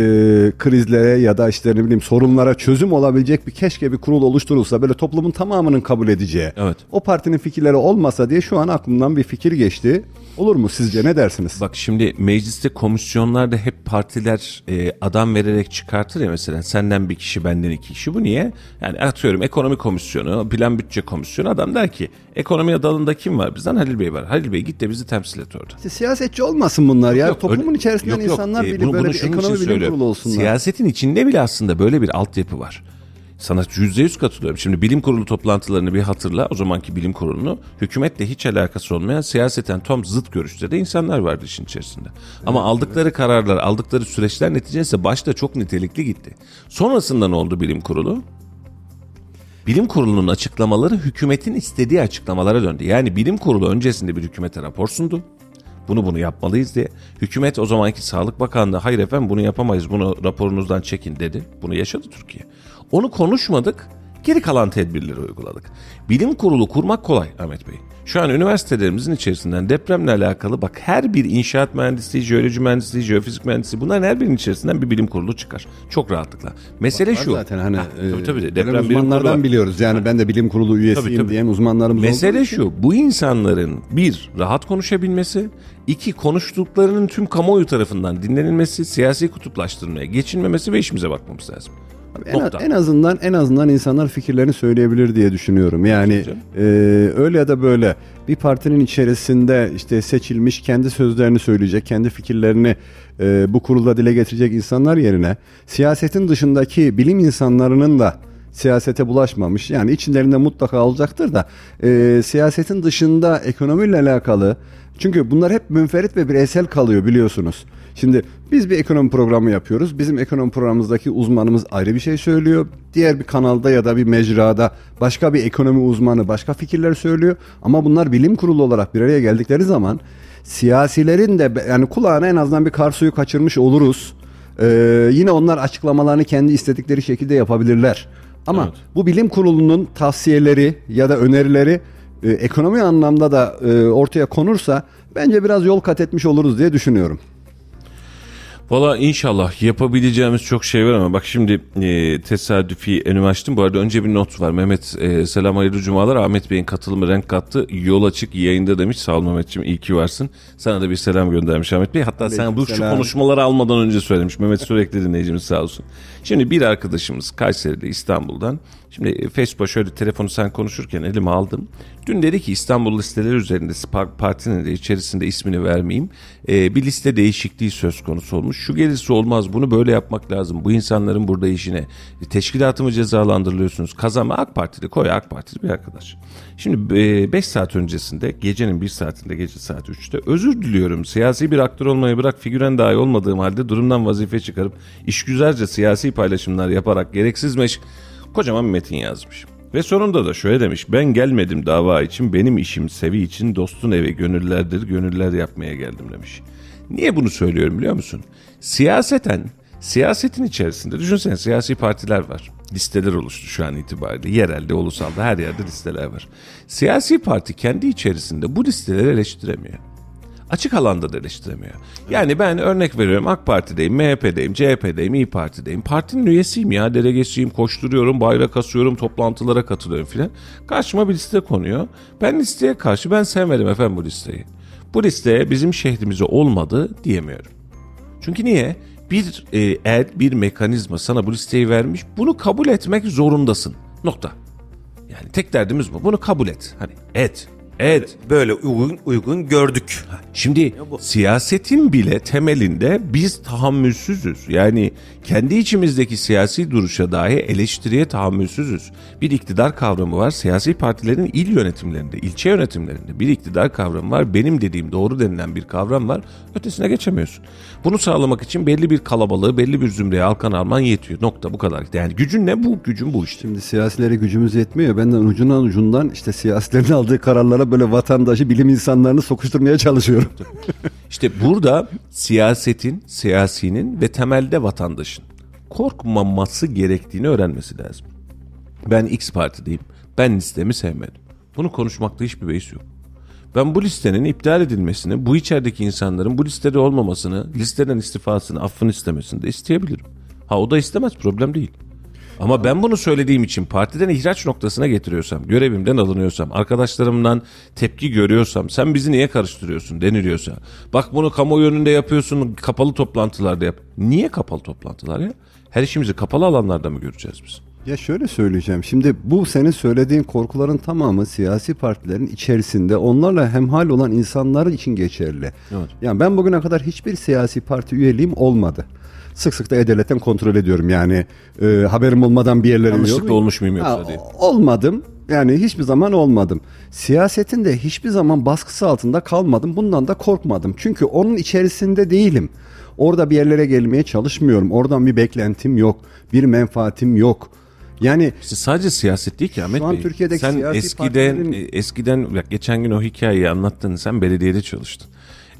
C: krizlere ya da işte ne bileyim sorunlara çözüm olabilecek bir keşke bir kurul oluşturulsa böyle toplumun tamamının kabul edeceği.
A: Evet.
C: O partinin fikirleri olmasa diye şu an aklımdan bir fikir geçti. Olur mu sizce ne dersiniz?
A: Bak şimdi mecliste komisyonlarda hep partiler e, adam vererek çıkartır ya mesela senden bir kişi benden iki kişi bu niye? Yani atıyorum ekonomi komisyonu plan bütçe komisyonu adam der ki ekonomi dalında kim var bizden Halil Bey var. Halil Bey git de bizi temsil et orada.
C: İşte siyasetçi olmasın bunlar ya.
A: Yok,
C: Toplumun
A: öyle-
C: içerisinden
A: yok, yok.
C: insanlar
A: E,
C: bile
A: bunu-
C: böyle
A: bunu
C: bir ekonomi bilim
A: söylüyorum.
C: kurulu olsunlar.
A: Siyasetin içinde bile aslında böyle bir altyapı var. Sana yüzde yüz katılıyorum. Şimdi bilim kurulu toplantılarını bir hatırla. O zamanki bilim kurulunu hükümetle hiç alakası olmayan siyaseten tam zıt görüşte insanlar vardı işin içerisinde. Ama aldıkları kararlar, aldıkları süreçler neticesinde başta çok nitelikli gitti. Sonrasında ne oldu bilim kurulu? Bilim kurulunun açıklamaları hükümetin istediği açıklamalara döndü. Yani bilim kurulu öncesinde bir hükümete rapor sundu. Bunu bunu yapmalıyız diye. Hükümet o zamanki Sağlık Bakanlığı hayır efendim bunu yapamayız bunu raporunuzdan çekin dedi. Bunu yaşadı Türkiye. Onu konuşmadık. Geri kalan tedbirleri uyguladık. Bilim kurulu kurmak kolay Ahmet Bey. Şu an üniversitelerimizin içerisinden depremle alakalı bak her bir inşaat mühendisliği, jeoloji mühendisliği, jeofizik mühendisliği bunların her birinin içerisinden bir bilim kurulu çıkar. Çok rahatlıkla. Mesele
C: Var
A: şu.
C: zaten hani
A: Ha,
C: e,
A: tabii tabii. Deprem bilim
C: uzmanlardan
A: var.
C: biliyoruz. Yani ben de bilim kurulu üyesiyim
A: Tabii, tabii.
C: diyen uzmanlarımız
A: Mesele şu, bu insanların bir, rahat konuşabilmesi, iki, konuştuklarının tüm kamuoyu tarafından dinlenilmesi, siyasi kutuplaştırmaya geçilmemesi ve işimize bakmamız lazım.
C: En,
A: Nokta.
C: en azından en azından insanlar fikirlerini söyleyebilir diye düşünüyorum. Yani e, öyle ya da böyle bir partinin içerisinde işte seçilmiş kendi sözlerini söyleyecek, kendi fikirlerini e, bu kurulda dile getirecek insanlar yerine siyasetin dışındaki bilim insanlarının da siyasete bulaşmamış. Yani içlerinde mutlaka olacaktır da e, siyasetin dışında ekonomiyle alakalı çünkü bunlar hep münferit ve bireysel kalıyor biliyorsunuz. Şimdi biz bir ekonomi programı yapıyoruz. Bizim ekonomi programımızdaki uzmanımız ayrı bir şey söylüyor. Diğer bir kanalda ya da bir mecrada başka bir ekonomi uzmanı başka fikirler söylüyor. Ama bunlar bilim kurulu olarak bir araya geldikleri zaman siyasilerin de yani kulağına en azından bir kar suyu kaçırmış oluruz. Ee, yine onlar açıklamalarını kendi istedikleri şekilde yapabilirler. Ama
A: Evet.
C: bu bilim kurulunun tavsiyeleri ya da önerileri e, ekonomi anlamda da e, ortaya konursa bence biraz yol kat etmiş oluruz diye düşünüyorum.
A: Valla inşallah yapabileceğimiz çok şey var ama bak şimdi e, tesadüfi önümü açtım. Bu arada önce bir not var. Mehmet e, selam hayırlı cumalar. Ahmet Bey'in katılımı renk kattı. Yol açık yayında demiş. Sağ ol Mehmetciğim iyi ki varsın. Sana da bir selam göndermiş Ahmet Bey. Hatta sen bu şu konuşmaları almadan önce söylemiş. Mehmet sürekli dinleyicimiz sağ olsun. Şimdi bir arkadaşımız Kayseri'de İstanbul'dan. Şimdi e, Facebook'a şöyle telefonu sen konuşurken elime aldım. Dün dedi ki İstanbul listeleri üzerinde Parti'nin de içerisinde ismini vermeyeyim. e, bir liste değişikliği söz konusu olmuş. Şu gelirse olmaz bunu böyle yapmak lazım. Bu insanların burada işine e, teşkilatımı cezalandırılıyorsunuz. Kazanma AK Parti'de koy AK Parti'de bir arkadaş. Şimdi 5 saat öncesinde gecenin 1 saatinde gece saat 3'te özür diliyorum. Siyasi bir aktör olmayı bırak figüren dahi olmadığım halde durumdan vazife çıkarıp işgüzarca siyasi paylaşımlar yaparak gereksiz meş kocaman bir metin yazmış. Ve sonunda da şöyle demiş. Ben gelmedim dava için benim işim sevi için dostun evi gönüllerdir gönüller yapmaya geldim demiş. Niye bunu söylüyorum biliyor musun? Siyaseten siyasetin içerisinde düşünsene siyasi partiler var. Listeler oluştu şu an itibariyle. Yerelde, ulusalda her yerde listeler var. Siyasi parti kendi içerisinde bu listeleri eleştiremiyor açık alanda da eleştiremiyor. Yani ben örnek veriyorum AK Parti'deyim, MHP'deyim, CHP'deyim, İyi Parti'deyim. Partinin üyesiyim ya, delegesiyim, koşturuyorum, bayrak asıyorum, toplantılara katılıyorum filan. Karşıma bir liste konuyor. Ben listeye karşı ben sevmedim efendim bu listeyi. Bu listeye bizim şehrimize olmadı diyemiyorum. Çünkü niye? Bir e, eğer bir mekanizma sana bu listeyi vermiş, bunu kabul etmek zorundasın. Nokta. Yani tek derdimiz bu. Bunu kabul et. Hani et. Evet.
B: Böyle uygun uygun gördük.
A: Şimdi siyasetin bile temelinde biz tahammülsüzüz. Yani kendi içimizdeki siyasi duruşa dahi eleştiriye tahammülsüzüz. Bir iktidar kavramı var. Siyasi partilerin il yönetimlerinde, ilçe yönetimlerinde bir iktidar kavramı var. Benim dediğim doğru denilen bir kavram var. Ötesine geçemiyorsun. Bunu sağlamak için belli bir kalabalığı, belli bir zümreye halkan alman yetiyor. Nokta bu kadar. Yani gücün ne bu? Gücün bu işte.
C: Şimdi siyasilere gücümüz yetmiyor. Ben de ucundan ucundan işte siyasilerin aldığı kararlara böyle vatandaşı, bilim insanlarını sokuşturmaya çalışıyorum.
A: İşte burada siyasetin, siyasinin ve temelde vatandaşın korkmaması gerektiğini öğrenmesi lazım. Ben X partideyim. Ben listemi sevmedim. Bunu konuşmakta hiçbir beis yok. Ben bu listenin iptal edilmesini, bu içerideki insanların bu listede olmamasını, listeden istifasını, affını istemesini de isteyebilirim. Ha o da istemez problem değil. Ama ben bunu söylediğim için partiden ihraç noktasına getiriyorsam, görevimden alınıyorsam, arkadaşlarımdan tepki görüyorsam, sen bizi niye karıştırıyorsun deniliyorsa, bak bunu kamuoyu önünde yapıyorsun, kapalı toplantılarda yap. Niye kapalı toplantılar ya? Her işimizi kapalı alanlarda mı göreceğiz biz?
C: Ya şöyle söyleyeceğim. Şimdi bu senin söylediğin korkuların tamamı siyasi partilerin içerisinde onlarla hemhal olan insanlar için geçerli.
A: Evet.
C: Yani ben bugüne kadar hiçbir siyasi parti üyeliğim olmadı. Sık sık da E-Devlet'ten kontrol ediyorum yani. E, haberim olmadan bir yerlere
A: Yanlışlıkla olmuş muyum yoksa
C: Ha,
A: diye.
C: Olmadım. Yani hiçbir zaman olmadım. Siyasetin de hiçbir zaman baskısı altında kalmadım. Bundan da korkmadım. Çünkü onun içerisinde değilim. Orada bir yerlere gelmeye çalışmıyorum. Oradan bir beklentim yok. Bir menfaatim yok. Yani
A: İşte sadece siyaset değil ki Ahmet Bey.
C: Türkiye'deki
A: sen
C: siyasi
A: eskiden
C: partilerin-
A: e, eskiden bak geçen gün o hikayeyi anlattın. Sen belediyede çalıştın.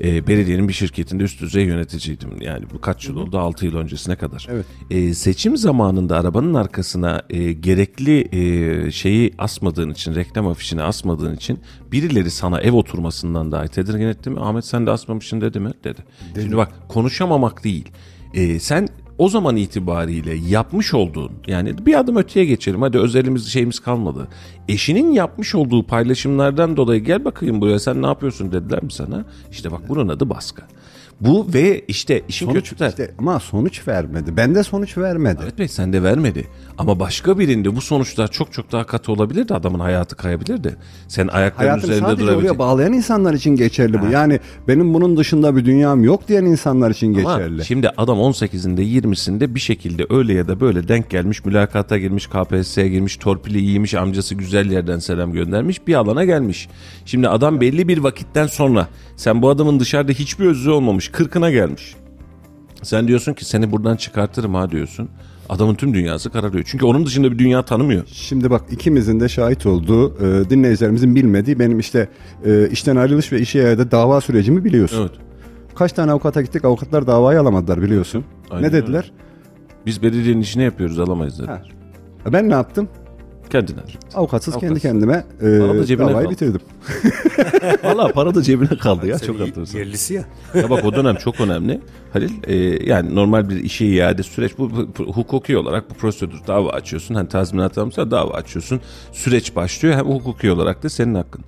A: E, belediyenin bir şirketinde üst düzey yöneticiydim. Yani bu kaç yıl oldu? 6 yıl öncesine kadar.
C: Evet.
A: E, seçim zamanında arabanın arkasına e, gerekli e, şeyi asmadığın için, reklam afişini asmadığın için birileri sana ev oturmasından dahi tedirgin etti mi? Ahmet sen de asmamışsın dedi mi? Dedi. Şimdi bak konuşamamak değil. E, sen o zaman itibariyle yapmış olduğun yani bir adım öteye geçelim hadi özelimiz şeyimiz kalmadı. Eşinin yapmış olduğu paylaşımlardan dolayı gel bakayım buraya sen ne yapıyorsun dediler mi sana? İşte bak bunun adı baskı. Bu ve işte işin
C: sonuç
A: kötü
C: işte ama sonuç vermedi. Bende sonuç vermedi.
A: Evet Bey sende vermedi. Ama başka birinde bu sonuçlar çok çok daha katı olabilirdi. Adamın hayatı kayabilirdi. Sen ayakların
C: Hayatım
A: üzerinde
C: sadece
A: durabilecek.
C: oraya bağlayan insanlar için geçerli bu. Yani benim bunun dışında bir dünyam yok diyen insanlar için
A: Ama
C: geçerli.
A: şimdi adam 18'inde 20'sinde bir şekilde öyle ya da böyle denk gelmiş, mülakata girmiş, KPSS'ye girmiş, torpili iyiymiş, amcası güzel yerden selam göndermiş, bir alana gelmiş. Şimdi adam belli bir vakitten sonra sen bu adamın dışarıda hiçbir özü olmamış, kırkına gelmiş. Sen diyorsun ki seni buradan çıkartırım ha diyorsun. Adamın tüm dünyası kararıyor. Çünkü onun dışında bir dünya tanımıyor.
C: Şimdi bak ikimizin de şahit olduğu, e, dinleyicilerimizin bilmediği benim işte e, işten ayrılış ve işe yayada dava sürecimi biliyorsun.
A: Evet.
C: Kaç tane avukata gittik avukatlar davayı alamadılar biliyorsun.
A: Aynen
C: ne
A: öyle.
C: dediler?
A: Biz belediyenin işini yapıyoruz alamayız dediler.
C: Ha. Ben ne yaptım?
A: Kendine.
C: Avukatsız kendi
A: Avukatsız.
C: kendime e,
A: Bana da cebine
C: davayı
A: kaldı.
C: bitirdim.
A: Valla para da cebine kaldı ya çok enteresan.
B: Yerlisi ya.
A: Ya bak o dönem çok önemli. Halil e, yani normal bir işe iade süreç bu, bu- bu- hukuki olarak bu prosedür dava açıyorsun. Hani tazminat almışsa dava açıyorsun. Süreç başlıyor hem hukuki olarak da senin hakkın.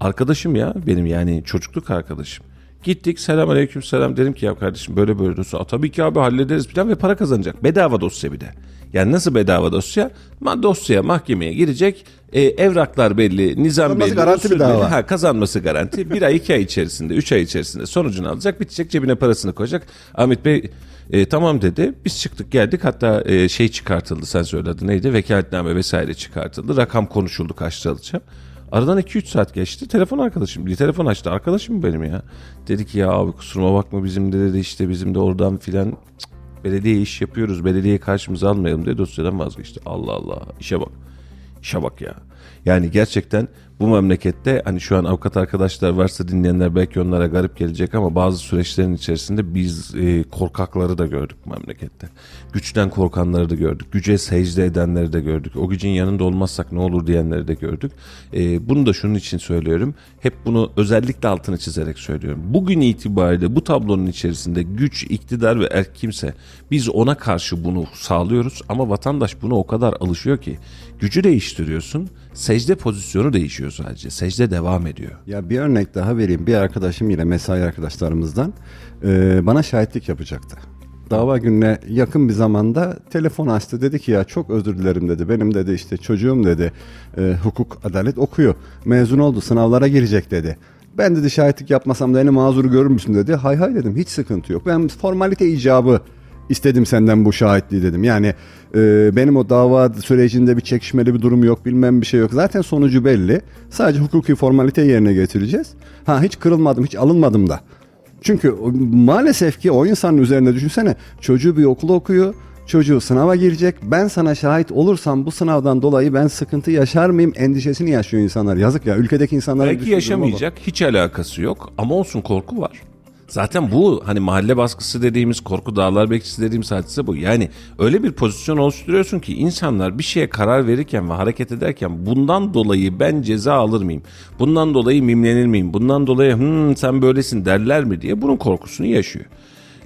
A: Arkadaşım ya benim yani çocukluk arkadaşım. Gittik selam aleyküm selam dedim ki ya kardeşim böyle böyle dosya. "Aa, Tabii ki abi hallederiz falan ve para kazanacak. Bedava dosya bir de. Yani nasıl bedava dosya? Ma dosyaya mahkemeye girecek. e, evraklar belli, nizam
C: Kazanması
A: belli.
C: garanti bir dava.
A: Ha, kazanması garanti. Bir ay iki ay içerisinde, üç ay içerisinde sonucunu alacak. Bitecek cebine parasını koyacak. Ahmet Bey e, tamam dedi. Biz çıktık geldik. Hatta e, şey çıkartıldı sen söyledin neydi? Vekaletname vesaire çıkartıldı. Rakam konuşuldu kaç lira alacağım. Aradan 2-3 saat geçti. Telefon arkadaşım. Bir telefon açtı. Arkadaşım benim ya. Dedi ki ya abi kusuruma bakma bizim de dedi işte bizim de oradan filan belediye iş yapıyoruz. Belediyeyi karşımıza almayalım dedi. Dosyadan vazgeçti. Allah Allah. İşe bak. İşe bak ya. Yani gerçekten bu memlekette hani şu an avukat arkadaşlar varsa dinleyenler belki onlara garip gelecek ama bazı süreçlerin içerisinde biz e, korkakları da gördük memlekette. Güçten korkanları da gördük. Güce secde edenleri de gördük. O gücün yanında olmazsak ne olur diyenleri de gördük. E, bunu da şunun için söylüyorum. Hep bunu özellikle altını çizerek söylüyorum. Bugün itibariyle bu tablonun içerisinde güç, iktidar ve erk kimse biz ona karşı bunu sağlıyoruz ama vatandaş buna o kadar alışıyor ki gücü değiştiriyorsun secde pozisyonu değişiyor sadece. Secde devam ediyor.
C: Ya bir örnek daha vereyim. Bir arkadaşım yine mesai arkadaşlarımızdan e, bana şahitlik yapacaktı. dava gününe yakın bir zamanda telefon açtı. Dedi ki ya çok özür dilerim dedi. Benim dedi işte çocuğum dedi e, hukuk adalet okuyor. Mezun oldu sınavlara girecek dedi. Ben dedi şahitlik yapmasam da en mazur görür müsün dedi. Hay hay dedim hiç sıkıntı yok. Ben formalite icabı istedim senden bu şahitliği dedim. Yani e, benim o dava sürecinde bir çekişmeli bir durum yok bilmem bir şey yok. Zaten sonucu belli. Sadece hukuki formalite yerine getireceğiz. Ha hiç kırılmadım hiç alınmadım da. Çünkü maalesef ki o insanın üzerinde düşünsene çocuğu bir okula okuyor. Çocuğu sınava girecek. Ben sana şahit olursam bu sınavdan dolayı ben sıkıntı yaşar mıyım endişesini yaşıyor insanlar. Yazık ya ülkedeki insanlara
A: Belki yaşamayacak hiç alakası yok ama olsun korku var. Zaten bu hani mahalle baskısı dediğimiz korku dağlar bekçisi dediğimiz hadise bu. Yani öyle bir pozisyon oluşturuyorsun ki insanlar bir şeye karar verirken ve hareket ederken bundan dolayı ben ceza alır mıyım? Bundan dolayı mimlenir miyim? Bundan dolayı "Hmm, sen böylesin derler mi diye bunun korkusunu yaşıyor.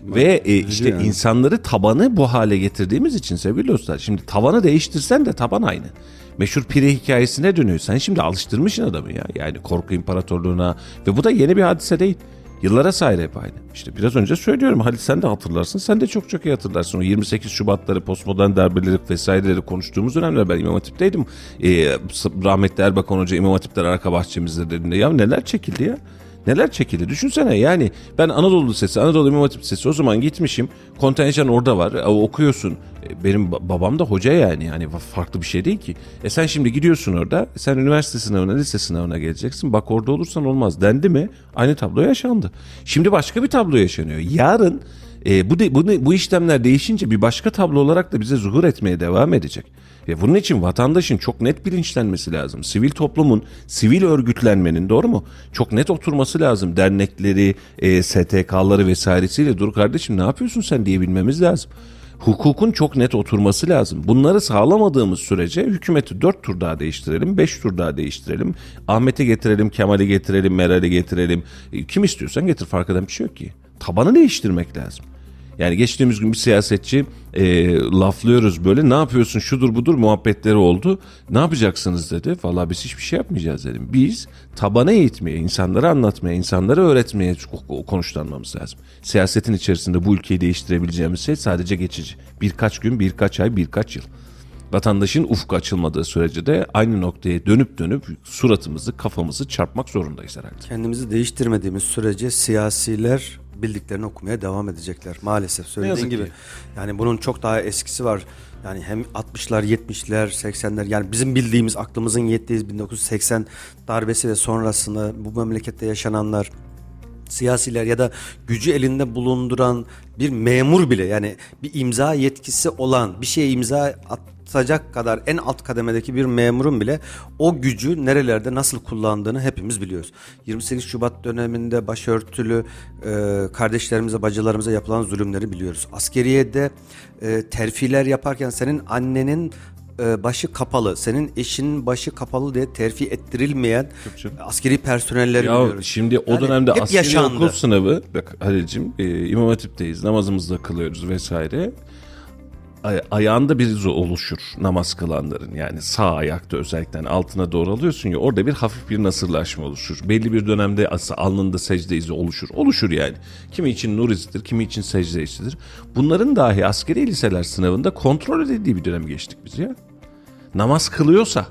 A: Ve e, işte
C: yani.
A: insanları tabanı bu hale getirdiğimiz için sevgili dostlar. Şimdi tavanı değiştirsen de taban aynı. Meşhur pire hikayesine dönüyor. Sen şimdi alıştırmışsın adamı ya. Yani korku imparatorluğuna. Ve bu da yeni bir hadise değil. Yıllara sahip hep aynı. İşte biraz önce söylüyorum Halit sen de hatırlarsın. Sen de çok çok iyi hatırlarsın. O 28 Şubatları, postmodern darbeleri vesaireleri konuştuğumuz dönemler ben İmam Hatip'teydim. Ee, rahmetli Erbakan Hoca İmam Hatipler arka bahçemizde dediğinde ya neler çekildi ya. Neler çekildi düşünsene yani ben Anadolu Lisesi, Anadolu İmam Hatip Lisesi o zaman gitmişim kontenjan orada var e, okuyorsun E, benim ba- babam da hoca yani yani farklı bir şey değil ki. E sen şimdi gidiyorsun orada sen üniversite sınavına lise sınavına geleceksin bak orada olursan olmaz dendi mi aynı tablo yaşandı. Şimdi başka bir tablo yaşanıyor yarın e, bu, de, bu, bu işlemler değişince bir başka tablo olarak da bize zuhur etmeye devam edecek. Ve bunun için vatandaşın çok net bilinçlenmesi lazım. Sivil toplumun, sivil örgütlenmenin doğru mu? Çok net oturması lazım. Dernekleri, e, STK'ları vesairesiyle dur kardeşim ne yapıyorsun sen diyebilmemiz lazım. Hukukun çok net oturması lazım. Bunları sağlamadığımız sürece hükümeti dört tur daha değiştirelim, beş tur daha değiştirelim. Ahmet'i getirelim, Kemal'i getirelim, Meral'i getirelim. E, Kim istiyorsan getir fark eden bir şey yok ki. Tabanı değiştirmek lazım. Yani geçtiğimiz gün bir siyasetçi e, laflıyoruz böyle ne yapıyorsun şudur budur muhabbetleri oldu. Ne yapacaksınız dedi. Valla biz hiçbir şey yapmayacağız dedim. Biz tabana eğitmeye, insanlara anlatmaya, insanlara öğretmeye konuşlanmamız lazım. Siyasetin içerisinde bu ülkeyi değiştirebileceğimiz şey sadece geçici. Birkaç gün, birkaç ay, birkaç yıl. Vatandaşın ufku açılmadığı sürece de aynı noktaya dönüp dönüp suratımızı, kafamızı çarpmak zorundayız herhalde.
B: Kendimizi değiştirmediğimiz sürece siyasiler bildiklerini okumaya devam edecekler. Maalesef söylediğin gibi.
A: ki.
B: Yani bunun çok daha eskisi var. Yani hem 60'lar, 70'ler, 80'ler yani bizim bildiğimiz aklımızın yettiği 1980 darbesi ve sonrasında bu memlekette yaşananlar siyasiler ya da gücü elinde bulunduran bir memur bile yani bir imza yetkisi olan bir şeye imza atacak kadar en alt kademedeki bir memurun bile o gücü nerelerde nasıl kullandığını hepimiz biliyoruz. 28 Şubat döneminde başörtülü e, kardeşlerimize bacılarımıza yapılan zulümleri biliyoruz. Askeriyede e, terfiler yaparken senin annenin e, başı kapalı, senin eşinin başı kapalı diye terfi ettirilmeyen askeri personelleri
A: Ya
B: biliyoruz.
A: şimdi o
B: Yani
A: dönemde askeri
B: yaşandı.
A: okul sınavı bak Halil'cim e, İmam Hatip'teyiz namazımızı da kılıyoruz vesaire. Ay- ayağında bir iz oluşur namaz kılanların yani sağ ayakta özellikle altına doğru alıyorsun ya orada bir hafif bir nasırlaşma oluşur. Belli bir dönemde as- alnında secde izi oluşur. Oluşur yani. Kimi için nur izidir, kimi için secde izidir. Bunların dahi askeri liseler sınavında kontrol edildiği bir dönem geçtik biz ya. Namaz kılıyorsa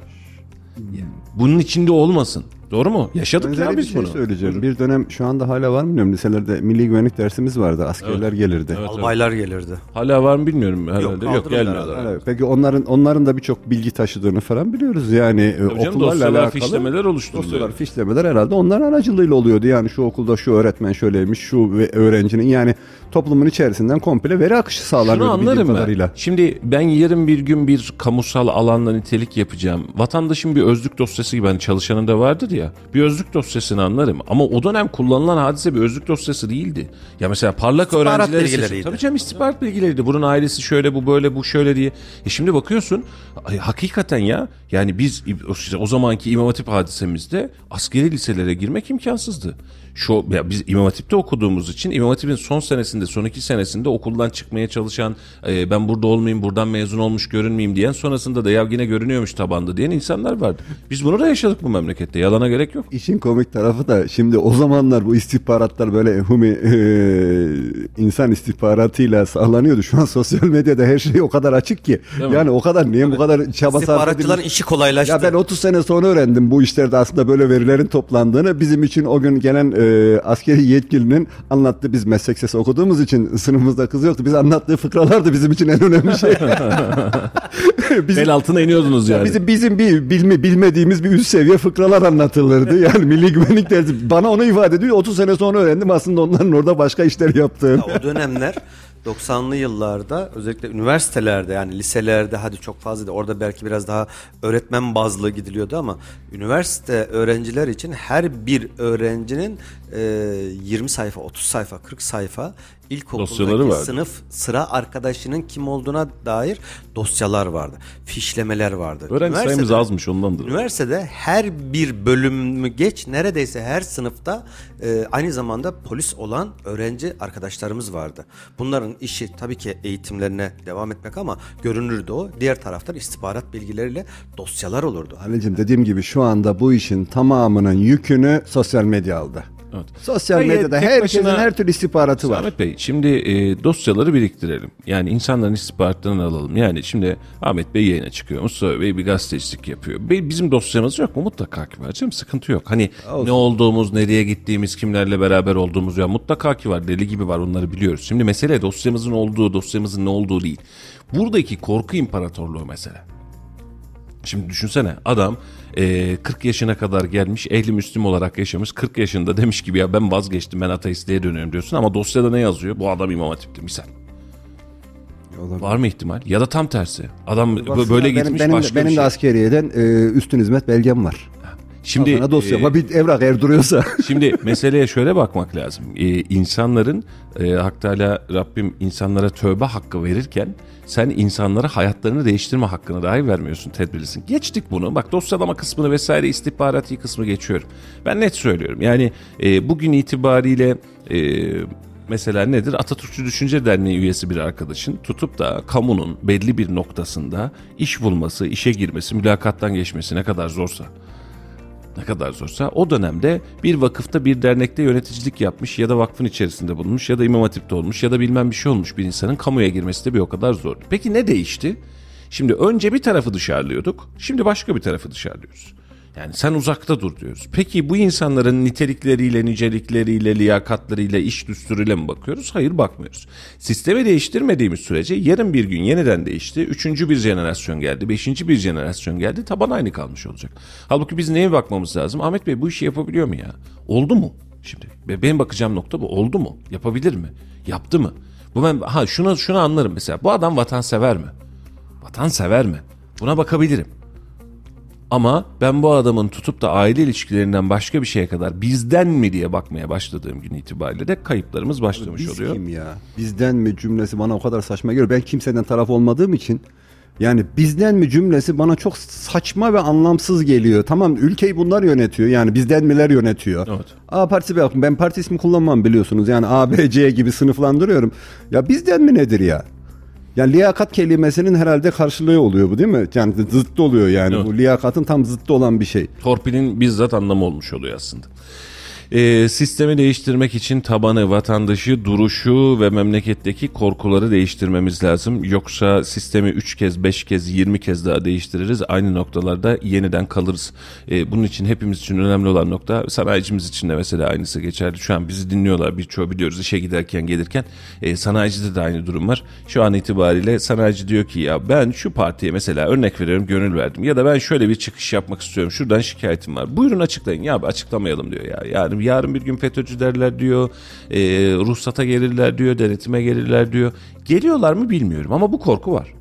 A: bunun içinde olmasın. Doğru mu? Yaşadık
C: Benzeri
A: ya
C: bir
A: biz
C: şey
A: bunu.
C: söyleyeceğim. Bir dönem şu anda hala var mı bilmiyorum. Liselerde milli güvenlik dersimiz vardı. Askerler gelirdi.
B: Albaylar gelirdi.
A: Hala var mı bilmiyorum herhalde. Yok,
B: kaldırıldı
A: gelmiyorlar.
C: Evet, peki onların onların da birçok bilgi taşıdığını falan biliyoruz. Yani e,
A: Tabii canım,
C: okullarla
A: dosyalar,
C: alakalı
A: fişlemeler oluşturuluyor.
C: Dosyalar, fişlemeler herhalde onların aracılığıyla oluyordu. Yani şu okulda şu öğretmen şöyleymiş, şu öğrencinin yani toplumun içerisinden komple veri akışı
A: Şunu
C: sağlanıyor bildiğim
A: anlarım ben.
C: kadarıyla.
A: Şimdi ben yarın bir gün bir kamusal alanda nitelik yapacağım. Vatandaşın bir özlük dosyası gibi hani çalışanın da vardır ya. Bir özlük dosyasını anlarım. Ama o dönem kullanılan hadise bir özlük dosyası değildi. Ya mesela parlak
B: İstihbarat
A: öğrencileri
B: bilgileriydi.
A: Tabii canım istihbarat bilgileriydi. Bunun ailesi şöyle bu böyle bu şöyle diye. E şimdi bakıyorsun ay, hakikaten ya yani biz o, o zamanki İmam Hatip hadisemizde askeri liselere girmek imkansızdı. Şu ya biz İmam Hatip'te okuduğumuz için İmam Hatip'in son senesinde, son iki senesinde okuldan çıkmaya çalışan, e, ben burada olmayayım, buradan mezun olmuş görünmeyeyim diyen, sonrasında da ya yine görünüyormuş tabanda diyen insanlar vardı. Biz bunu da yaşadık bu memlekette. Yalana gerek yok.
C: İşin komik tarafı da şimdi o zamanlar bu istihbaratlar böyle humi e, insan istihbaratıyla sağlanıyordu. Şu an sosyal medyada her şey o kadar açık ki.
A: Değil mi?
C: yani o kadar niye bu kadar çaba sarf
B: İstihbaratçıların
C: edilmiş?
B: işi kolaylaştı.
C: Ya ben 30 sene sonra öğrendim bu işlerde aslında böyle verilerin toplandığını. Bizim için o gün gelen e, askeri yetkilinin anlattığı biz meslek sesi okuduğumuz için sınıfımızda kız yoktu. Biz anlattığı fıkralardı bizim için en önemli şey. bizim,
A: El altına iniyordunuz yani.
C: Bizim bizim bir bilme, bilmediğimiz bir üst seviye fıkralar anlatılırdı. Yani milli güvenlik dersi bana onu ifade ediyor. 30 sene sonra öğrendim aslında onların orada başka işler yaptığını.
B: Ya o dönemler 90'lı yıllarda özellikle üniversitelerde yani liselerde hadi çok fazla değil, orada belki biraz daha öğretmen bazlı gidiliyordu ama üniversite öğrenciler için her bir öğrencinin e, 20 sayfa 30 sayfa 40 sayfa ilkokuldaki
A: vardı.
B: sınıf sıra arkadaşının kim olduğuna dair dosyalar vardı. Fişlemeler vardı.
A: Öğrenci sayımız
B: Üniversitede-
A: azmış ondandır.
B: Üniversitede her bir bölümü geç neredeyse her sınıfta e, aynı zamanda polis olan öğrenci arkadaşlarımız vardı. Bunların işi tabii ki eğitimlerine devam etmek ama görünürdü o. Diğer taraftan istihbarat bilgileriyle dosyalar olurdu.
C: Halicim dediğim gibi şu anda bu işin tamamının yükünü sosyal medya aldı.
A: Evet.
C: Sosyal
A: Hayır,
C: medyada
A: tek
C: herkesin
A: başına-
C: her türlü istihbaratı var.
A: Ahmet Bey şimdi e, dosyaları biriktirelim. Yani insanların istihbaratlarını alalım. Yani şimdi Ahmet Bey yayına çıkıyor. Mustafa Bey bir gazetecilik yapıyor. Be- Bizim dosyamız yok mu? Mutlaka ki var canım. Sıkıntı yok. Hani ne olduğumuz, nereye gittiğimiz, kimlerle beraber olduğumuz ya mutlaka ki var. Deli gibi var onları biliyoruz. Şimdi mesele dosyamızın olduğu, dosyamızın ne olduğu değil. Buradaki korku imparatorluğu mesele. Şimdi düşünsene adam e, 40 yaşına kadar gelmiş ehli müslim olarak yaşamış 40 yaşında demiş gibi ya ben vazgeçtim ben ateistliğe dönüyorum diyorsun ama dosyada ne yazıyor? Bu adam imam hatipti misal. Var mı ihtimal? Ya da tam tersi. Adam
C: Baksana,
A: böyle
C: benim,
A: gitmiş
C: benim,
A: başka
C: benim
A: bir
C: de
A: şey.
C: askeriyeden e, üstün hizmet belgem var.
A: Şimdi
C: Şimdi dosyama
A: e,
C: bir evrak eğer duruyorsa.
A: Şimdi meseleye şöyle bakmak lazım. Ee, insanların e, Hak Teala Rabbim insanlara tövbe hakkı verirken sen insanlara hayatlarını değiştirme hakkını dahi vermiyorsun tedbirlisin. Geçtik bunu. Bak dosyalama kısmını vesaire istihbarati kısmı geçiyorum. Ben net söylüyorum. Yani e, bugün itibariyle e, mesela nedir? Atatürkçü Düşünce Derneği üyesi bir arkadaşın tutup da kamunun belli bir noktasında iş bulması, işe girmesi, mülakattan geçmesi ne kadar zorsa ne kadar zorsa o dönemde bir vakıfta bir dernekte yöneticilik yapmış ya da vakfın içerisinde bulunmuş ya da imam hatipte olmuş ya da bilmem bir şey olmuş bir insanın kamuya girmesi de bir o kadar zor. Peki ne değişti? Şimdi önce bir tarafı dışarılıyorduk. Şimdi başka bir tarafı dışarılıyoruz. Yani sen uzakta dur diyoruz. Peki bu insanların nitelikleriyle, nicelikleriyle, liyakatlarıyla, iş düsturuyla mı bakıyoruz? Hayır bakmıyoruz. Sistemi değiştirmediğimiz sürece yarın bir gün yeniden değişti. Üçüncü bir jenerasyon geldi. Beşinci bir jenerasyon geldi. Taban aynı kalmış olacak. Halbuki biz neye bakmamız lazım? Ahmet Bey bu işi yapabiliyor mu ya? Oldu mu? Şimdi benim bakacağım nokta bu. Oldu mu? Yapabilir mi? Yaptı mı? Bu ben ha şunu şunu anlarım mesela. Bu adam vatansever mi? Vatansever mi? Buna bakabilirim. Ama ben bu adamın tutup da aile ilişkilerinden başka bir şeye kadar bizden mi diye bakmaya başladığım gün itibariyle de kayıplarımız başlamış
C: Biz
A: oluyor.
C: kim ya? Bizden mi cümlesi bana o kadar saçma geliyor. Ben kimseden taraf olmadığım için yani bizden mi cümlesi bana çok saçma ve anlamsız geliyor. Tamam ülkeyi bunlar yönetiyor. Yani bizden miler yönetiyor.
A: Evet.
C: A partisi bakın ben parti ismi kullanmam biliyorsunuz. Yani A, B, C gibi sınıflandırıyorum. Ya bizden mi nedir ya? Yani liyakat kelimesinin herhalde karşılığı oluyor bu değil mi? Yani zıttı oluyor yani.
A: Evet.
C: Bu liyakatın tam zıttı olan bir şey.
A: Torpilin bizzat anlamı olmuş oluyor aslında. Ee, sistemi değiştirmek için tabanı, vatandaşı, duruşu ve memleketteki korkuları değiştirmemiz lazım. Yoksa sistemi 3 kez, 5 kez, 20 kez daha değiştiririz. Aynı noktalarda yeniden kalırız. Ee, bunun için hepimiz için önemli olan nokta sanayicimiz için de mesela aynısı geçerli. Şu an bizi dinliyorlar birçoğu biliyoruz işe giderken gelirken. E, sanayicide de aynı durum var. Şu an itibariyle sanayici diyor ki ya ben şu partiye mesela örnek veriyorum gönül verdim. Ya da ben şöyle bir çıkış yapmak istiyorum. Şuradan şikayetim var. Buyurun açıklayın. Ya açıklamayalım diyor ya. Yani yarın bir gün FETÖ'cü derler diyor. E, ruhsata gelirler diyor. Denetime gelirler diyor. Geliyorlar mı bilmiyorum ama bu korku var.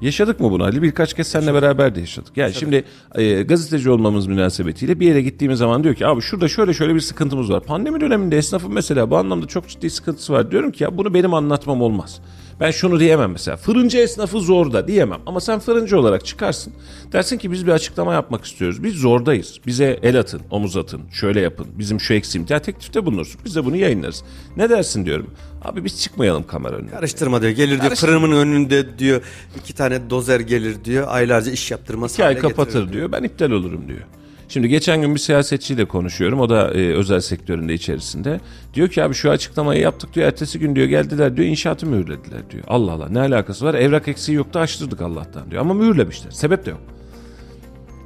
A: Yaşadık mı bunu Ali? Birkaç kez seninle beraber de yaşadık. Yani şimdi e, gazeteci olmamız münasebetiyle bir yere gittiğimiz zaman diyor ki abi şurada şöyle şöyle bir sıkıntımız var. Pandemi döneminde esnafın mesela bu anlamda çok ciddi sıkıntısı var. Diyorum ki ya bunu benim anlatmam olmaz. Ben şunu diyemem mesela. Fırıncı esnafı zorda diyemem. Ama sen fırıncı olarak çıkarsın. Dersin ki biz bir açıklama yapmak istiyoruz. Biz zordayız. Bize el atın, omuz atın, şöyle yapın. Bizim şu eksiğimiz. Ya teklifte bulunursun. Biz de bunu yayınlarız. Ne dersin diyorum. Abi biz çıkmayalım kamera önüne.
B: Karıştırma diyor. Gelir diyor fırınımın önünde diyor iki tane dozer gelir diyor. Aylarca iş yaptırmaz.
A: İki ay kapatır
B: getirir
A: diyor. Ben iptal olurum diyor. Şimdi geçen gün bir siyasetçiyle konuşuyorum. O da e, özel sektöründe içerisinde. Diyor ki abi şu açıklamayı yaptık diyor. Ertesi gün diyor geldiler diyor inşaatı mühürlediler diyor. Allah Allah ne alakası var? Evrak eksiği yoktu açtırdık Allah'tan diyor. Ama mühürlemişler. Sebep de yok.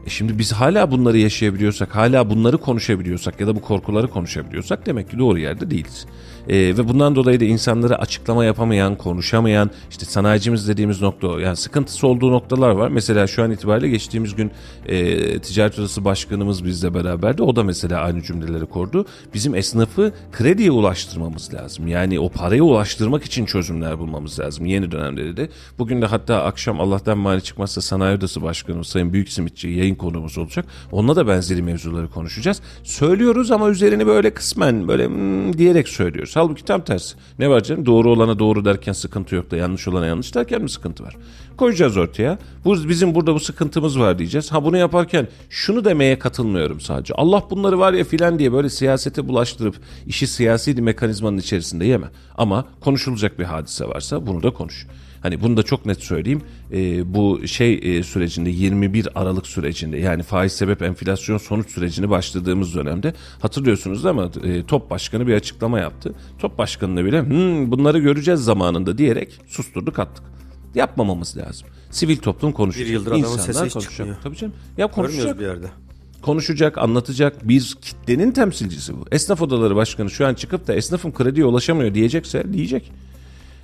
A: E şimdi biz hala bunları yaşayabiliyorsak, hala bunları konuşabiliyorsak ya da bu korkuları konuşabiliyorsak demek ki doğru yerde değiliz. E, ve bundan dolayı da insanlara açıklama yapamayan, konuşamayan, işte sanayicimiz dediğimiz nokta. Yani sıkıntısı olduğu noktalar var. Mesela şu an itibariyle geçtiğimiz gün e, Ticaret Odası Başkanımız bizle beraberdi. O da mesela aynı cümleleri kurdu. Bizim esnafı krediye ulaştırmamız lazım. Yani o paraya ulaştırmak için çözümler bulmamız lazım yeni dönemde de. Bugün de hatta akşam Allah'tan mani çıkmazsa Sanayi Odası Başkanımız Sayın Büyük Simitçi yayın konuğumuz olacak. Onunla da benzeri mevzuları konuşacağız. Söylüyoruz ama üzerini böyle kısmen böyle hmm, diyerek söylüyoruz. Halbuki tam tersi. Ne var canım? Doğru olana doğru derken sıkıntı yok da yanlış olana yanlış derken mi sıkıntı var? Koyacağız ortaya. Bu bizim burada bu sıkıntımız var diyeceğiz. Ha bunu yaparken şunu demeye katılmıyorum sadece. Allah bunları var ya filan diye böyle siyasete bulaştırıp işi siyasi mekanizmanın içerisinde yeme. Ama konuşulacak bir hadise varsa bunu da konuş. Hani bunu da çok net söyleyeyim. Ee, bu şey e, sürecinde 21 Aralık sürecinde yani faiz sebep enflasyon sonuç sürecini başladığımız dönemde hatırlıyorsunuz ama e, Top Başkanı bir açıklama yaptı. Top Başkanı'na bile "Hmm, bunları göreceğiz zamanında diyerek susturduk attık. Yapmamamız lazım. Sivil toplum konuşacak.
B: Bir yıldır adamın
A: İnsanlar
B: sesi
A: konuşacak.
B: çıkmıyor.
A: Tabii canım. Ya konuşacak
B: bir yerde.
A: konuşacak, anlatacak bir kitlenin temsilcisi bu. Esnaf odaları başkanı şu an çıkıp da esnafım krediye ulaşamıyor diyecekse diyecek.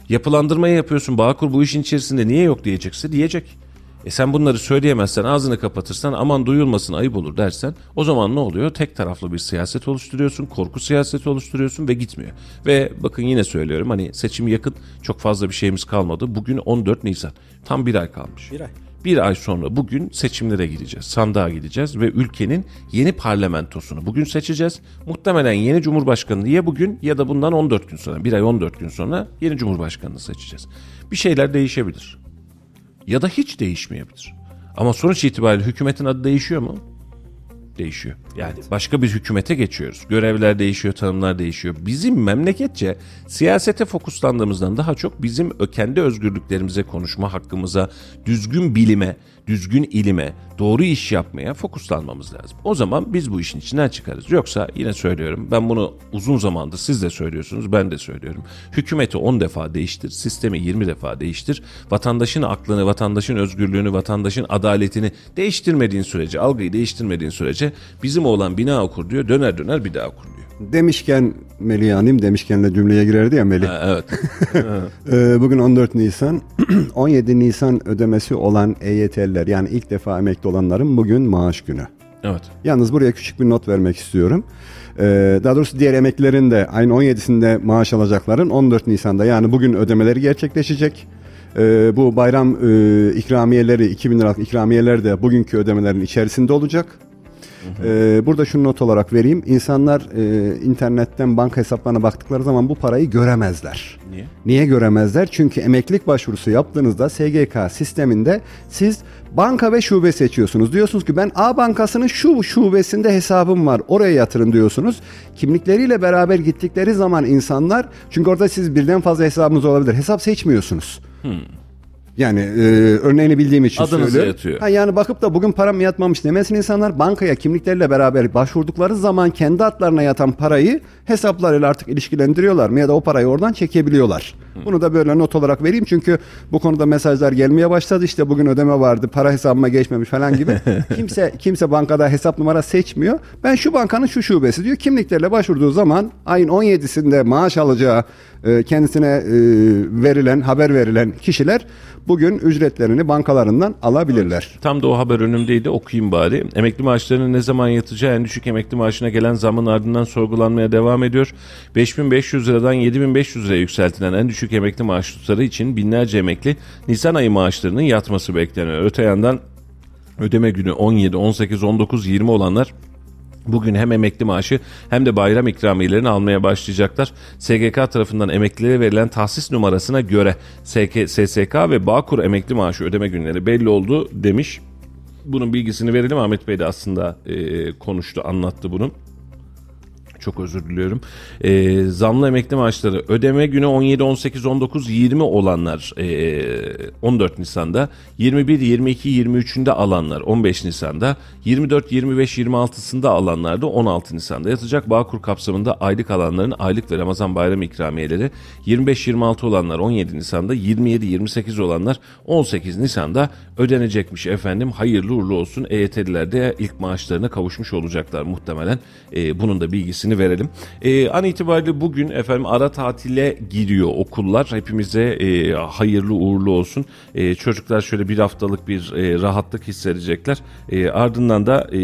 A: Yapılandırmayı yapıyorsun Bağkur bu işin içerisinde niye yok diyecekse diyecek. E sen bunları söyleyemezsen ağzını kapatırsan aman duyulmasın ayıp olur dersen o zaman ne oluyor? Tek taraflı bir siyaset oluşturuyorsun, korku siyaseti oluşturuyorsun ve gitmiyor. Ve bakın yine söylüyorum hani seçim yakın çok fazla bir şeyimiz kalmadı. Bugün 14 Nisan tam bir ay kalmış.
B: Bir ay.
A: Bir ay sonra bugün seçimlere gideceğiz. Sandığa gideceğiz ve ülkenin yeni parlamentosunu bugün seçeceğiz. Muhtemelen yeni cumhurbaşkanını ya bugün ya da bundan 14 gün sonra, bir ay 14 gün sonra yeni cumhurbaşkanını seçeceğiz. Bir şeyler değişebilir. Ya da hiç değişmeyebilir. Ama sonuç itibariyle hükümetin adı değişiyor mu? Değişiyor. Yani başka bir hükümete geçiyoruz. Görevler değişiyor, tanımlar değişiyor. Bizim memleketçe siyasete fokuslandığımızdan daha çok bizim kendi özgürlüklerimize konuşma hakkımıza, düzgün bilime, düzgün ilime, doğru iş yapmaya fokuslanmamız lazım. O zaman biz bu işin içinden çıkarız. Yoksa yine söylüyorum ben bunu uzun zamandır siz de söylüyorsunuz ben de söylüyorum. Hükümeti 10 defa değiştir, sistemi 20 defa değiştir. Vatandaşın aklını, vatandaşın özgürlüğünü, vatandaşın adaletini değiştirmediğin sürece, algıyı değiştirmediğin sürece bizim oğlan bina okur diyor döner döner bir daha okur diyor.
C: Demişken Melih Hanım demişkenle cümleye girerdi ya Melih.
A: Evet.
C: Ee, bugün 14 Nisan. 17 Nisan ödemesi olan EYT'liler yani ilk defa emekli olanların bugün maaş günü.
A: Evet.
C: Yalnız buraya küçük bir not vermek istiyorum. Ee, daha doğrusu diğer emeklilerin de ayın 17'sinde maaş alacakların 14 Nisan'da yani bugün ödemeleri gerçekleşecek. Ee, bu bayram e, ikramiyeleri 2000 liralık ikramiyeler de bugünkü ödemelerin içerisinde olacak. Ee, burada şu not olarak vereyim. İnsanlar e, internetten banka hesaplarına baktıkları zaman bu parayı göremezler.
A: Niye?
C: Niye göremezler? Çünkü emeklilik başvurusu yaptığınızda SGK sisteminde siz banka ve şube seçiyorsunuz. Diyorsunuz ki ben A bankasının şu şubesinde hesabım var. Oraya yatırın diyorsunuz. Kimlikleriyle beraber gittikleri zaman insanlar çünkü orada siz birden fazla hesabınız olabilir. Hesap seçmiyorsunuz. Yani e, örneğini bildiğim için
A: Adınızı
C: söylüyorum.
A: yatıyor.
C: Ha, yani bakıp da bugün param yatmamış demesin insanlar bankaya kimlikleriyle beraber başvurdukları zaman kendi adlarına yatan parayı hesaplarıyla artık ilişkilendiriyorlar mı ya da o parayı oradan çekebiliyorlar. Bunu da böyle not olarak vereyim çünkü bu konuda mesajlar gelmeye başladı işte bugün ödeme vardı para hesabıma geçmemiş falan gibi. kimse kimse bankada hesap numara seçmiyor. Ben şu bankanın şu şubesi diyor kimliklerle başvurduğu zaman ayın 17'sinde maaş alacağı e, kendisine e, verilen haber verilen kişiler bugün ücretlerini bankalarından alabilirler.
A: Tam da o haber önümdeydi okuyayım bari. Emekli maaşlarının ne zaman yatacağı en düşük emekli maaşına gelen zamın ardından sorgulanmaya devam ediyor. 5500 liradan 7500 liraya yükseltilen en düşük emekli maaş tutarı için binlerce emekli Nisan ayı maaşlarının yatması bekleniyor. Öte yandan ödeme günü 17, 18, 19, 20 olanlar Bugün hem emekli maaşı hem de bayram ikramiyelerini almaya başlayacaklar. SGK tarafından emeklilere verilen tahsis numarasına göre SK, SSK ve Bağkur emekli maaşı ödeme günleri belli oldu demiş. Bunun bilgisini verelim. Ahmet Bey de aslında e, konuştu, anlattı bunu. Çok özür diliyorum. E, zamlı emekli maaşları ödeme günü 17, 18, 19, 20 olanlar e, 14 Nisan'da, 21, 22, 23'ünde alanlar 15 Nisan'da, 24, 25, 26'sında alanlar da 16 Nisan'da yatacak. Bağkur kapsamında aylık alanların aylık ve Ramazan bayram ikramiyeleri 25-26 olanlar 17 Nisan'da, 27-28 olanlar 18 Nisan'da ödenecekmiş efendim. Hayırlı uğurlu olsun. EYT'liler de ilk maaşlarına kavuşmuş olacaklar muhtemelen. E, bunun da bilgisini verelim. E, an itibariyle bugün efendim ara tatile giriyor okullar. Hepimize e, hayırlı uğurlu olsun. E, çocuklar şöyle bir haftalık bir e, rahatlık hissedecekler. E, ardından da e,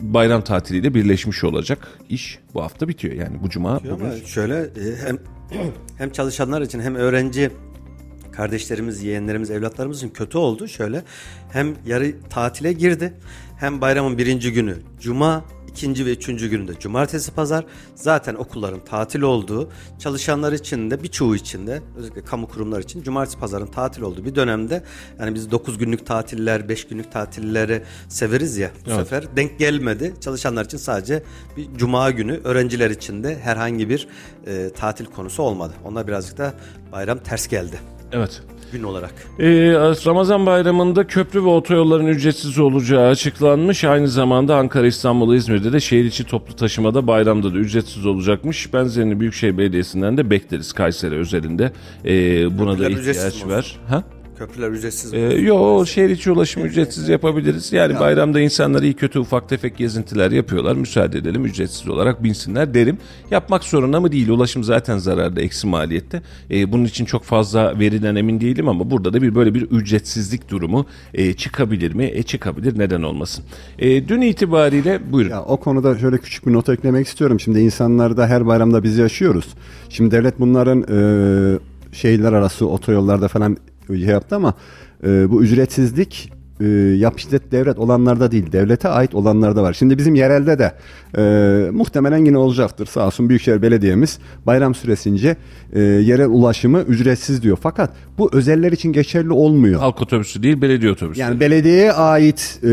A: bayram tatiliyle birleşmiş olacak. İş bu hafta bitiyor yani bu cuma. Bugün.
B: şöyle e, hem hem çalışanlar için hem öğrenci kardeşlerimiz, yeğenlerimiz, evlatlarımız için kötü oldu. Şöyle hem yarı tatile girdi hem bayramın birinci günü cuma, ikinci ve üçüncü gününde cumartesi pazar zaten okulların tatil olduğu çalışanlar için de birçoğu için de özellikle kamu kurumlar için cumartesi pazarın tatil olduğu bir dönemde yani biz 9 günlük tatiller 5 günlük tatilleri severiz ya bu
A: Evet.
B: sefer denk gelmedi. Çalışanlar için sadece bir cuma günü öğrenciler için de herhangi bir e, tatil konusu olmadı. Onlar birazcık da bayram ters geldi
A: Evet.
B: Gün olarak.
A: Ee, Ramazan bayramında köprü ve otoyolların ücretsiz olacağı açıklanmış. Aynı zamanda Ankara, İstanbul, İzmir'de de şehir içi toplu taşımada bayramda da ücretsiz olacakmış. Benzerini Büyükşehir Belediyesi'nden de bekleriz Kayseri özelinde. Ee, buna da
B: Köprüler ücretsiz
A: ihtiyaç var. Ha?
B: Köprüler ücretsiz.
A: Ee, yo şehir içi ulaşımı ücretsiz yapabiliriz. Yani bayramda insanlar iyi kötü ufak tefek gezintiler yapıyorlar. Müsaade edelim ücretsiz olarak binsinler derim. Yapmak zorunda mı değil. Ulaşım zaten zararda eksi maliyette. Ee, bunun için çok fazla veriden emin değilim ama burada da bir böyle bir ücretsizlik durumu e, çıkabilir mi? E çıkabilir neden olmasın. E, dün itibariyle buyurun.
C: Ya o konuda şöyle küçük bir not eklemek istiyorum. Şimdi insanlarda her bayramda biz yaşıyoruz. Şimdi devlet bunların e, şehirler arası otoyollarda falan şey yaptı ama e, bu ücretsizlik e, yap işlet devlet olanlarda değil devlete ait olanlarda var. Şimdi bizim yerelde de e, muhtemelen yine olacaktır. Sağ olsun Büyükşehir Belediye'miz bayram süresince e, yerel ulaşımı ücretsiz diyor. Fakat bu özeller için geçerli olmuyor.
A: Halk otobüsü değil belediye otobüsü.
C: Yani belediyeye ait e,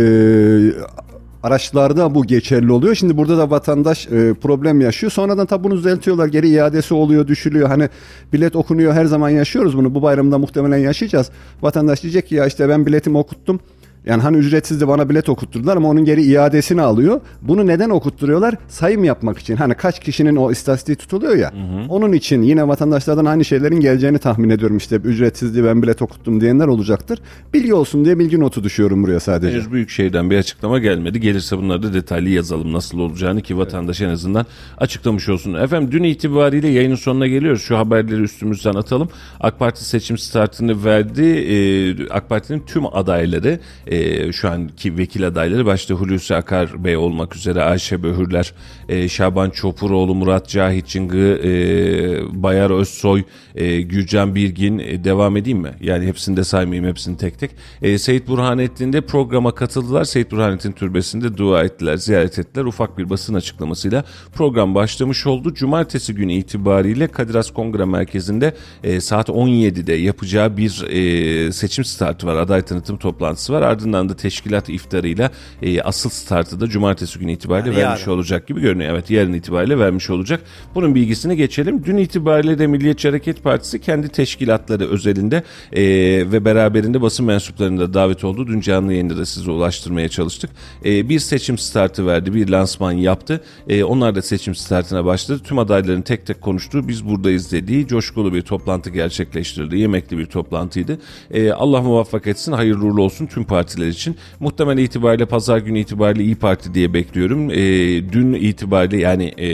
C: araçlarda bu geçerli oluyor. Şimdi burada da vatandaş e, problem yaşıyor. Sonradan tabi bunu düzeltiyorlar. Geri iadesi oluyor, düşülüyor. Hani bilet okunuyor her zaman yaşıyoruz bunu. Bu bayramda muhtemelen yaşayacağız. Vatandaş diyecek ki ya işte ben biletimi okuttum. Yani hani ücretsizdi bana bilet okutturdular ama onun geri iadesini alıyor. Bunu neden okutturuyorlar? Sayım yapmak için. Hani kaç kişinin o istatistiği tutuluyor ya. Onun için yine vatandaşlardan aynı şeylerin geleceğini tahmin ediyorum. İşte ücretsizdi ben bilet okuttum diyenler olacaktır. Bilgi olsun diye bilgi notu düşüyorum buraya sadece.
A: Henüz Büyükşehir'den bir açıklama gelmedi. Gelirse bunları da detaylı yazalım nasıl olacağını ki vatandaş en azından açıklamış olsun. Efendim dün itibariyle yayının sonuna geliyoruz. Şu haberleri üstümüzden atalım. AK Parti seçim startını verdi. Ee, AK Parti'nin tüm adayları e, şu anki vekil adayları başta Hulusi Akar Bey olmak üzere Ayşe Böhürler, e, Şaban Çopuroğlu, Murat Cahit Çıngı, e, Bayar Özsoy, e, Gürcan Birgin e, devam edeyim mi? Yani hepsini de saymayayım hepsini tek tek. E, Seyit Burhanettin de programa katıldılar. Seyit Burhanettin türbesinde dua ettiler, ziyaret ettiler. Ufak bir basın açıklamasıyla program başlamış oldu. Cumartesi günü itibariyle Kadir Has Kongre Merkezi'nde e, saat 17'de yapacağı bir e, seçim startı var. Aday tanıtım toplantısı var. Ardından da teşkilat iftarıyla e, asıl startı da cumartesi günü itibariyle
B: Yani
A: vermiş
B: yarın.
A: olacak gibi görünüyor. Evet yarın itibariyle vermiş olacak. Bunun bilgisini geçelim. Dün itibariyle de Milliyetçi Hareket Partisi kendi teşkilatları özelinde e, ve beraberinde basın mensuplarının da davet oldu. Dün canlı yayında da size ulaştırmaya çalıştık. E, bir seçim startı verdi, bir lansman yaptı. E, onlar da seçim startına başladı. Tüm adayların tek tek konuştuğu biz buradayız dediği coşkulu bir toplantı gerçekleştirdi. Yemekli bir toplantıydı. E, Allah muvaffak etsin, hayırlı uğurlu olsun tüm partiler için. Muhtemel itibariyle pazar günü itibariyle İyi Parti diye bekliyorum. E, dün itibariyle yani e,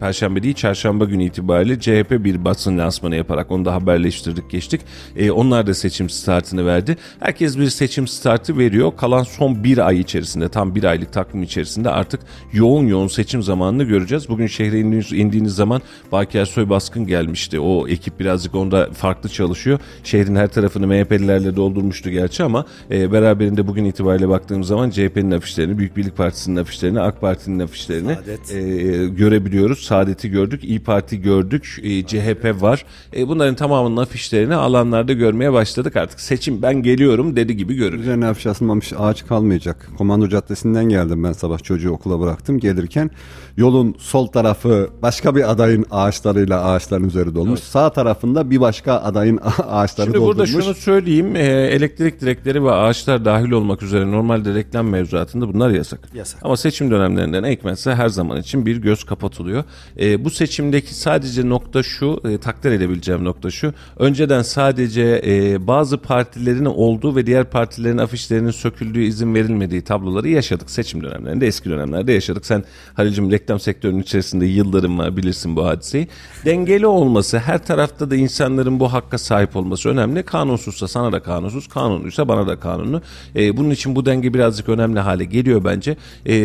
A: Perşembe değil çarşamba günü itibariyle CHP bir basın lansmanı yaparak onu da haberleştirdik geçtik. E, onlar da seçim startını verdi. Herkes bir seçim startı veriyor. Kalan son bir ay içerisinde tam bir aylık takvim içerisinde artık yoğun yoğun seçim zamanını göreceğiz. Bugün şehre indiğiniz, indiğiniz zaman Baki Ersoy baskın gelmişti. O ekip birazcık onda farklı çalışıyor. Şehrin her tarafını MHP'lilerle doldurmuştu gerçi ama e, beraberinde bugün itibariyle baktığım zaman CHP'nin afişlerini, Büyük Birlik Partisi'nin afişlerini, AK Parti'nin afişlerini
B: Saadet.
A: e, görebiliyoruz. Saadet'i gördük, İyi Parti gördük, e, CHP var. E, bunların tamamının afişlerini alanlarda görmeye başladık artık. Seçim ben geliyorum dedi gibi görünüyor.
C: Üzerine afiş asılmamış ağaç kalmayacak. Komando Caddesi'nden geldim ben sabah çocuğu okula bıraktım. Gelirken yolun sol tarafı başka bir adayın ağaçlarıyla ağaçların üzeri dolmuş. Sağ tarafında bir başka adayın ağaçları
A: Şimdi burada
C: doldurmuş.
A: şunu söyleyeyim. e, elektrik direkleri ve ağaçlar dahil olmak üzere normalde reklam mevzuatında bunlar yasak.
B: Yasak.
A: Ama seçim dönemlerinde ne hikmetse her zaman için bir göz kapatılıyor. E, bu seçimdeki sadece nokta şu, e, takdir edebileceğim nokta şu. Önceden sadece e, bazı partilerin olduğu ve diğer partilerin afişlerinin söküldüğü izin verilmediği tabloları yaşadık seçim dönemlerinde. Eski dönemlerde yaşadık. Sen Halil'cim reklam sektörünün içerisinde yılların var bilirsin bu hadiseyi. Dengeli olması, her tarafta da insanların bu hakka sahip olması önemli. Kanunsuzsa sana da kanunsuz, kanunluysa bana da kanunlu. E, bunun için bu denge birazcık önemli hale geliyor bence. E,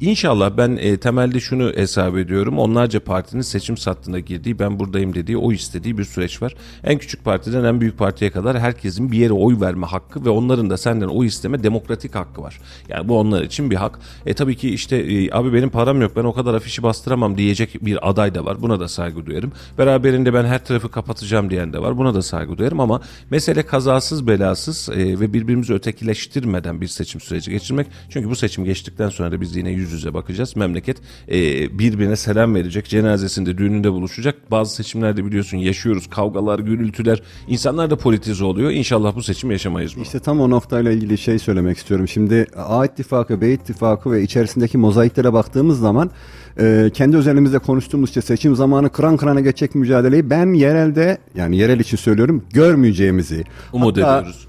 A: inşallah ben e, temelde şunu hesap ediyorum. Onlarca partinin seçim sattığına girdiği, ben buradayım dediği, o istediği bir süreç var. En küçük partiden en büyük partiye kadar herkesin bir yere oy verme hakkı ve onların da senden oy isteme demokratik hakkı var. Yani bu onlar için bir hak. E tabii ki işte e, abi benim param yok ben o kadar afişi bastıramam diyecek bir aday da var. Buna da saygı duyarım. Beraberinde ben her tarafı kapatacağım diyen de var. Buna da saygı duyarım ama mesele kazasız belasız e, ve birbirimizi ötekileştirmeden bir seçim süreci geçirmek. Çünkü bu seçim geçtikten sonra da biz yine yüz yüze bakacağız. Memleket e, birbirine selam verecek. Cenazesinde, düğününde buluşacak. Bazı seçimlerde biliyorsun yaşıyoruz. Kavgalar, gürültüler. İnsanlar da politize oluyor. İnşallah bu seçim yaşamayız bunu.
C: İşte tam o noktayla ilgili şey söylemek istiyorum. Şimdi A ittifakı, B ittifakı ve içerisindeki mozaiklere baktığımız zaman e, kendi özelimizde konuştuğumuz işte seçim zamanı kıran kırana geçecek mücadeleyi ben yerelde yani yerel için söylüyorum görmeyeceğimizi.
A: Umut
C: Hatta
A: ediyoruz.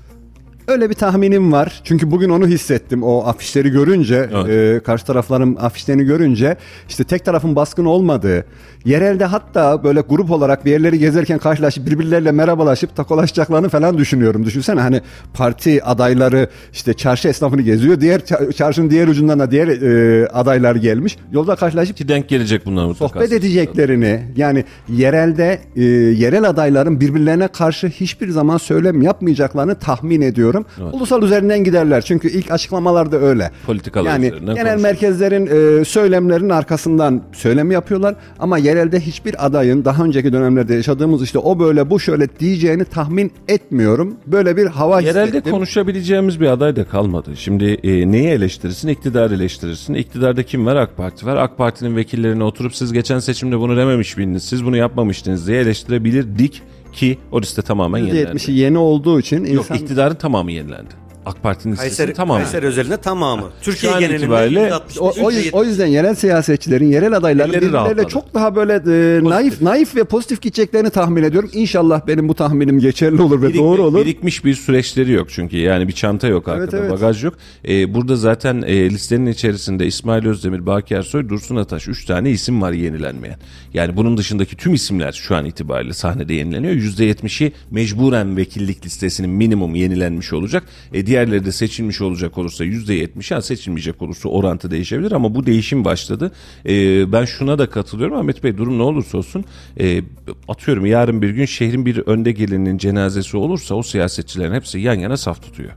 C: Öyle bir tahminim var. Çünkü bugün onu hissettim. O afişleri görünce,
A: Evet.
C: e, karşı tarafların afişlerini görünce işte tek tarafın baskın olmadığı, yerelde hatta böyle grup olarak bir yerleri gezerken karşılaşıp birbirleriyle merhabalaşıp takolaşacaklarını falan düşünüyorum. Düşünsene hani parti adayları işte çarşı esnafını geziyor. Diğer ça- çarşının diğer ucundan da diğer e, adaylar gelmiş. Yolda karşılaşıp
A: Ki denk gelecek bunlar mutlaka.
C: sohbet edeceklerini yani yerelde e, yerel adayların birbirlerine karşı hiçbir zaman söylem yapmayacaklarını tahmin ediyorum. Ulusal üzerinden giderler çünkü ilk açıklamalarda öyle.
A: Politikalar
C: yani
A: üzerinden
C: genel
A: konuşuruz.
C: merkezlerin e, söylemlerinin arkasından söylem yapıyorlar ama yerelde hiçbir adayın daha önceki dönemlerde yaşadığımız işte o böyle bu şöyle diyeceğini tahmin etmiyorum. Böyle bir hava
A: Yerelde
C: hissettim.
A: konuşabileceğimiz bir aday da kalmadı. Şimdi e, neyi eleştirirsin? İktidar eleştirirsin. İktidarda kim var? AK Parti var. AK Parti'nin vekillerine oturup siz geçen seçimde bunu dememiş miydiniz? Siz bunu yapmamıştınız diye eleştirebilirdik ki o liste tamamen yenilendi.
C: %70'i yeni olduğu için
A: Yok
C: insan
A: iktidarın tamamı yenilendi. AK Parti'nin
B: Kayseri,
A: tamamen.
B: Kayseri özelinde tamamı. Türkiye
A: an
B: genelinde
A: itibariyle
B: %65,
C: O, o, o yüzden yerel siyasetçilerin, yerel adayların birbirleriyle çok daha böyle e, naif naif ve pozitif gideceklerini tahmin ediyorum. İnşallah benim bu tahminim geçerli olur ve
A: Birik-
C: doğru olur.
A: Birikmiş bir süreçleri yok çünkü yani bir çanta yok arkada
C: evet.
A: bagaj yok. Ee, burada zaten e, listenin içerisinde İsmail Özdemir, Baki Ersoy, Dursun Ataş 3 tane isim var yenilenmeyen. Yani bunun dışındaki tüm isimler şu an itibariyle sahnede yenileniyor. %70'i mecburen vekillik listesinin minimum yenilenmiş olacak. E, diğerleri de seçilmiş olacak olursa %70 yani seçilmeyecek olursa orantı değişebilir ama bu değişim başladı. E, ben şuna da katılıyorum Ahmet Bey durum ne olursa olsun e, atıyorum yarın bir gün şehrin bir önde gelinin cenazesi olursa o siyasetçilerin hepsi yan yana saf tutuyor.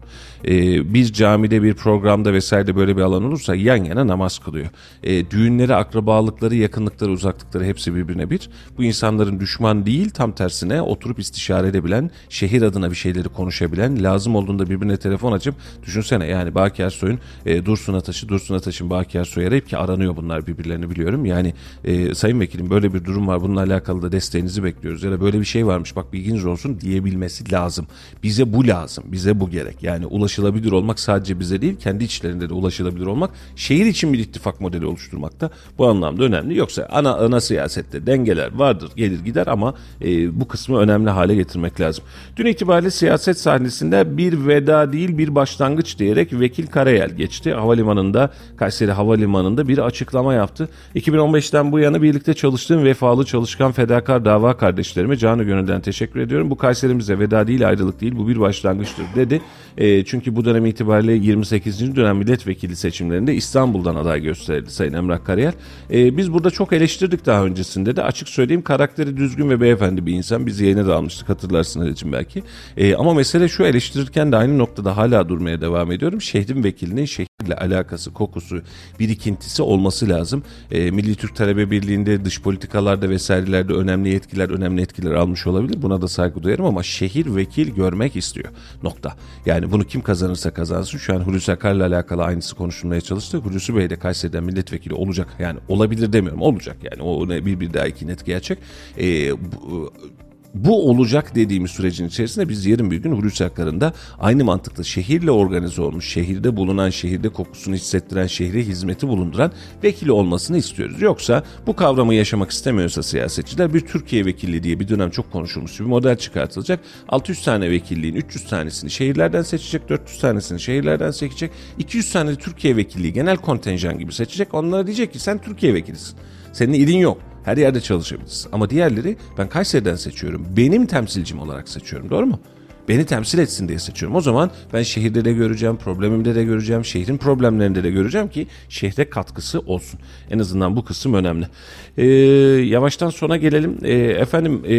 A: E, bir camide bir programda vesaire böyle bir alan olursa yan yana namaz kılıyor. E, düğünleri, akrabalıkları, yakınlıkları, uzaklıkları hepsi birbirine bir. Bu insanların düşman değil tam tersine oturup istişare edebilen, şehir adına bir şeyleri konuşabilen, lazım olduğunda birbirine telefon açıp düşünsene yani Baki Ersoy'un e, Dursun Ataş'ı, Dursun Ataş'ın Baki Ersoy'u arayıp ki aranıyor bunlar birbirlerini biliyorum. Yani e, Sayın Vekilim böyle bir durum var bununla alakalı da desteğinizi bekliyoruz ya da böyle bir şey varmış bak bilginiz olsun diyebilmesi lazım. Bize bu lazım, bize bu gerek. Yani ulaşılabilir olmak sadece bize değil kendi içlerinde de ulaşılabilir olmak şehir için bir ittifak modeli oluşturmakta bu anlamda önemli. Yoksa ana ana siyasette dengeler vardır gelir gider ama e, bu kısmı önemli hale getirmek lazım. Dün itibariyle siyaset sahnesinde bir veda değil bir başlangıç diyerek Vekil Karayel geçti. Havalimanında, Kayseri Havalimanı'nda bir açıklama yaptı. 2015'ten bu yana birlikte çalıştığım vefalı çalışkan fedakar dava kardeşlerime canı gönülden teşekkür ediyorum. Bu Kayserimize veda değil ayrılık değil bu bir başlangıçtır dedi. E, çünkü bu dönem itibariyle 28. dönem milletvekili seçimlerinde İstanbul'dan aday gösterildi Sayın Emrah Karayel. E, biz burada çok eleştirdik daha öncesinde de açık söyleyeyim karakteri düzgün ve beyefendi bir insan. Biz yayına da almıştık hatırlarsın Halicim belki. E, ama mesele şu eleştirirken de aynı noktada hala durmaya devam ediyorum. Şehrin vekilinin şehirle alakası, kokusu, birikintisi olması lazım. E, Milli Türk Talebe Birliği'nde dış politikalarda vesairelerde önemli yetkiler, önemli etkiler almış olabilir. Buna da saygı duyarım ama şehir vekil görmek istiyor. Nokta. Yani bunu kim kazanırsa kazansın. Şu an Hulusi Akar'la alakalı aynısı konuşulmaya çalıştı. Hulusi Bey de Kayseri'den milletvekili olacak. Yani olabilir demiyorum. Olacak yani. O bir, bir daha iki net gerçek. E, bu, bu olacak dediğimiz sürecin içerisinde biz yarın bir gün Hulusi Akar'ın da aynı mantıkla şehirle organize olmuş, şehirde bulunan, şehirde kokusunu hissettiren, şehre hizmeti bulunduran vekili olmasını istiyoruz. Yoksa bu kavramı yaşamak istemiyorsa siyasetçiler bir Türkiye vekilliği diye bir dönem çok konuşulmuş bir model çıkartılacak. 600 tane vekilliğin 300 tanesini şehirlerden seçecek, 400 tanesini şehirlerden seçecek, 200 tane de Türkiye vekilliği genel kontenjan gibi seçecek. Onlara diyecek ki sen Türkiye vekilisin. Senin ilin yok. Her yerde çalışabilirsin. Ama diğerleri ben Kayseri'den seçiyorum. Benim temsilcim olarak seçiyorum. Doğru mu? Beni temsil etsin diye seçiyorum. O zaman ben şehirde de göreceğim, problemimde de göreceğim, şehrin problemlerinde de göreceğim ki şehre katkısı olsun. En azından bu kısım önemli. Ee, yavaştan sona gelelim. Ee, efendim e,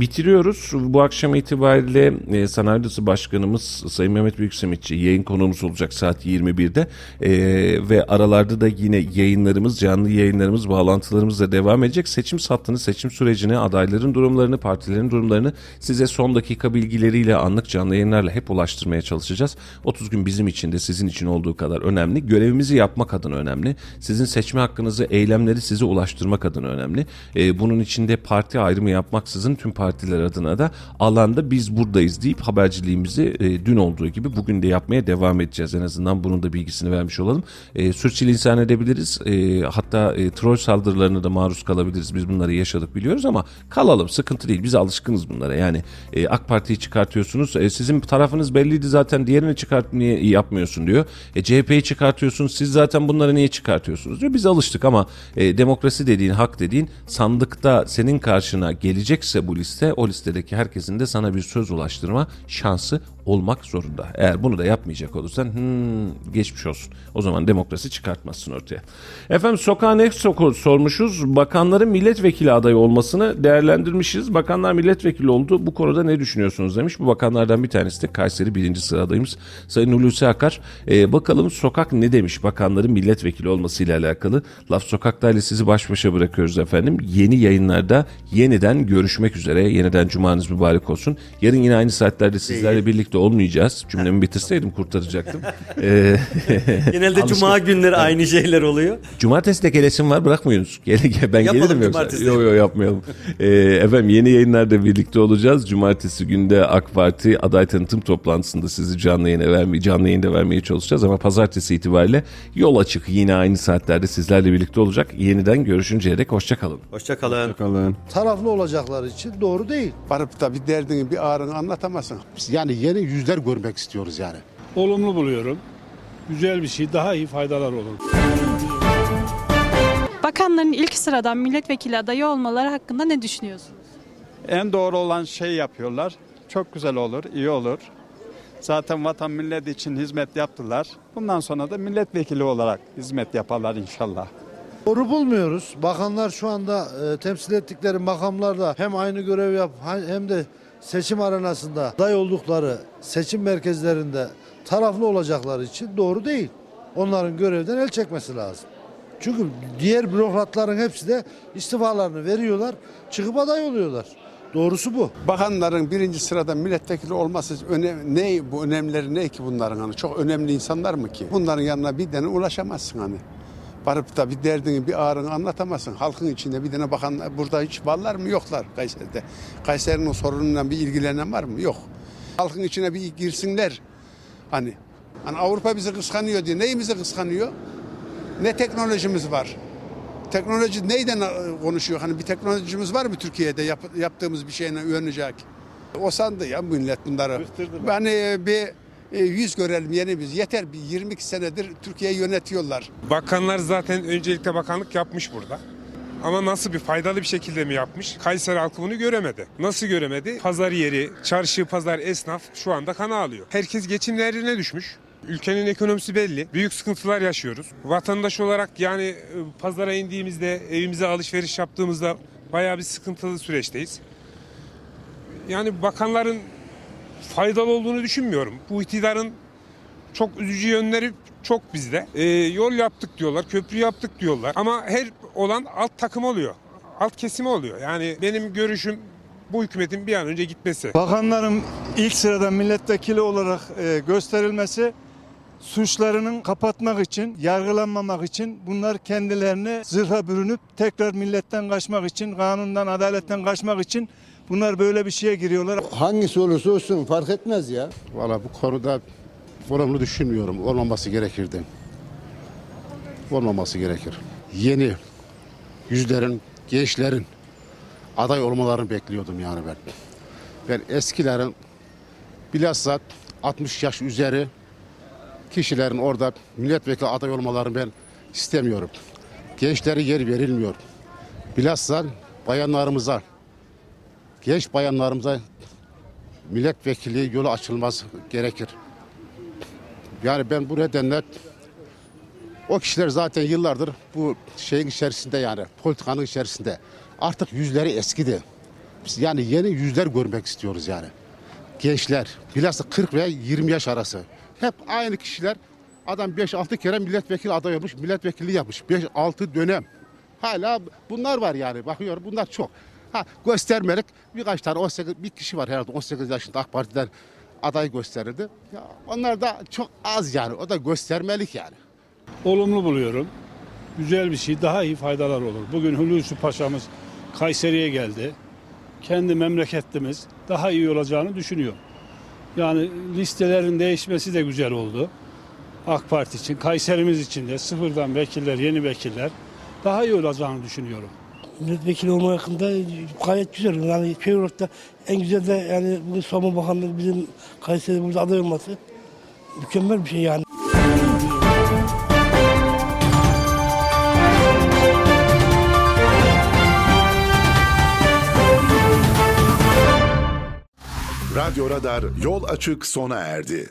A: bitiriyoruz. Bu akşam itibariyle e, Sanayi Odası Başkanımız Sayın Mehmet Büyüksemitçi yayın konuğumuz olacak saat 21'de. Ee, ve aralarda da yine yayınlarımız, canlı yayınlarımız, bağlantılarımız da devam edecek. Seçim sattığını, seçim sürecini, adayların durumlarını, partilerin durumlarını size son dakika bilgileriyle, anlık canlı yayınlarla hep ulaştırmaya çalışacağız. 30 gün bizim için de sizin için olduğu kadar önemli. Görevimizi yapmak adına önemli. Sizin seçme hakkınızı, eylemleri size ulaştırmak adına önemli. Ee, bunun içinde parti ayrımı yapmaksızın tüm partiler adına da alanda biz buradayız deyip haberciliğimizi e, dün olduğu gibi bugün de yapmaya devam edeceğiz. En azından bunun da bilgisini vermiş olalım. E, sürçülisan edebiliriz. E, hatta e, troll saldırılarına da maruz kalabiliriz. Biz bunları yaşadık biliyoruz ama kalalım. Sıkıntı değil. Biz alışkınız bunlara. Yani e, AK Parti'yi çıkartıyorsunuz. E, sizin tarafınız belliydi zaten. Diğerini çıkart niye yapmıyorsun diyor. E, CHP'yi çıkartıyorsunuz. Siz zaten bunları niye çıkartıyorsunuz diyor. Biz alıştık ama e, demokrasi dediğin, hak dediğin sandıkta senin karşına gelecekse bu liste o listedeki herkesin de sana bir söz ulaştırma şansı olmak zorunda. Eğer bunu da yapmayacak olursan hmm, geçmiş olsun. O zaman demokrasi çıkartmazsın ortaya. Efendim sokağa ne sormuşuz? Bakanların milletvekili adayı olmasını değerlendirmişiz. Bakanlar milletvekili oldu. Bu konuda ne düşünüyorsunuz demiş. Bu bakanlardan bir tanesi de Kayseri birinci sıradayımız. Sayın Hulusi Akar. Ee, bakalım sokak ne demiş bakanların milletvekili olmasıyla alakalı. Laf Sokak'ta ile sizi baş başa bırakıyoruz efendim. Yeni yayınlarda yeniden görüşmek üzere. Yeniden cumanız mübarek olsun. Yarın yine aynı saatlerde sizlerle birlikte olmayacağız. Cümlemi bitirseydim kurtaracaktım. Ee,
B: Genelde cuma günleri aynı şeyler oluyor.
A: Cumartesi de gelesim var bırakmıyorsunuz. Gel, gel, ben
B: Yapalım
A: gelirim yoksa.
B: cumartesi.
A: Yok yok yapmayalım. Ee, efendim yeni yayınlarda birlikte olacağız. Cumartesi günde AK Parti aday tanıtım toplantısında sizi canlı yayına vermeye, canlı yayında vermeye çalışacağız ama pazartesi itibariyle yol açık yine aynı saatlerde sizlerle birlikte olacak. Yeniden görüşünceye dek hoşçakalın.
B: Hoşçakalın.
C: Bakalım.
D: taraflı olacaklar için doğru değil.
E: Varıp da bir derdini, bir ağrını anlatamazsın.
D: Yani yeni yüzler görmek istiyoruz yani.
F: olumlu buluyorum. Güzel bir şey, daha iyi faydalar olur.
G: Bakanların ilk sıradan milletvekili adayı olmaları hakkında ne düşünüyorsunuz?
H: En doğru olan şey yapıyorlar. Çok güzel olur, iyi olur. Zaten vatan millet için hizmet yaptılar. Bundan sonra da milletvekili olarak hizmet yaparlar inşallah.
D: Doğru bulmuyoruz. Bakanlar şu anda e, temsil ettikleri makamlarda hem aynı görev yap hem de seçim arenasında aday oldukları seçim merkezlerinde taraflı olacakları için doğru değil. Onların görevden el çekmesi lazım. Çünkü diğer bürokratların hepsi de istifalarını veriyorlar, çıkıp aday oluyorlar. Doğrusu bu.
E: Bakanların birinci sırada milletvekili olması önem, ne bu önemleri ne ki bunların hani çok önemli insanlar mı ki? Bunların yanına bir tane ulaşamazsın hani. Varıp da bir derdini, bir ağrını anlatamazsın. Halkın içinde bir tane bakan burada hiç varlar mı? Yoklar Kayseri'de. Kayseri'nin o sorununla bir ilgilenen var mı? Yok. Halkın içine bir girsinler. Hani hani Avrupa bizi kıskanıyor diye. Neyimizi kıskanıyor? Ne teknolojimiz var? Teknoloji neyden e, konuşuyor? Hani bir teknolojimiz var mı Türkiye'de yap- yaptığımız bir şeyle övünecek? O sandı ya millet bunları. Hani bir E, yüz görelim yeni biz. Yeter bir 22 senedir Türkiye'yi yönetiyorlar.
I: Bakanlar zaten öncelikle bakanlık yapmış burada. Ama nasıl bir faydalı bir şekilde mi yapmış? Kayseri halkı bunu göremedi. Nasıl göremedi? Pazar yeri, çarşı, pazar, esnaf şu anda kana alıyor. Herkes geçim değerine düşmüş. Ülkenin ekonomisi belli. Büyük sıkıntılar yaşıyoruz. Vatandaş olarak yani e, pazara indiğimizde, evimize alışveriş yaptığımızda bayağı bir sıkıntılı süreçteyiz. Yani bakanların faydalı olduğunu düşünmüyorum. Bu iktidarın çok üzücü yönleri çok bizde. Ee, yol yaptık diyorlar, köprü yaptık diyorlar. Ama her olan alt takım oluyor. Alt kesimi oluyor. Yani benim görüşüm bu hükümetin bir an önce gitmesi.
J: Bakanların ilk sırada milletvekili olarak e, gösterilmesi suçlarının kapatmak için, yargılanmamak için bunlar kendilerini zırha bürünüp tekrar milletten kaçmak için, kanundan, adaletten kaçmak için bunlar böyle bir şeye giriyorlar.
K: Hangisi olursa olsun fark etmez ya.
L: Valla bu konuda olumlu düşünmüyorum. Olmaması gerekirdi. Olmaması gerekir. Yeni yüzlerin, gençlerin aday olmalarını bekliyordum yani ben. Ben eskilerin bilhassa 60 yaş üzeri kişilerin orada milletvekili aday olmalarını ben istemiyorum. Gençlere yer verilmiyor. Bilhassa bayanlarımıza, genç bayanlarımıza milletvekili yolu açılması gerekir. Yani ben bu nedenle o kişiler zaten yıllardır bu şeyin içerisinde yani politikanın içerisinde. Artık yüzleri eskidi. Biz yani yeni yüzler görmek istiyoruz yani. Gençler, bilhassa 40 veya 20 yaş arası. Hep aynı kişiler. Adam 5-6 kere milletvekili aday olmuş, milletvekilliği yapmış. 5-6 dönem. Hala bunlar var yani. Bakıyorum bunlar çok. Ha göstermelik birkaç tane 18 bir kişi var herhalde 18 yaşında AK Parti'den aday gösterildi. Ya onlar da çok az yani. O da göstermelik yani.
F: Olumlu buluyorum. Güzel bir şey. Daha iyi faydalar olur. Bugün Hulusi Paşa'mız Kayseri'ye geldi. Kendi memleketlimiz daha iyi olacağını düşünüyorum. Yani listelerin değişmesi de güzel oldu. AK Parti için, Kayserimiz için de sıfırdan vekiller, yeni vekiller daha iyi olacağını düşünüyorum.
M: Milletvekili olma hakkında gayet güzel. Yani köy olarak da en güzel de yani bugün Savunma Bakanlığı bizim Kayseri'de burada aday olması mükemmel bir şey yani.
N: Radyo Radar yol açık sona erdi.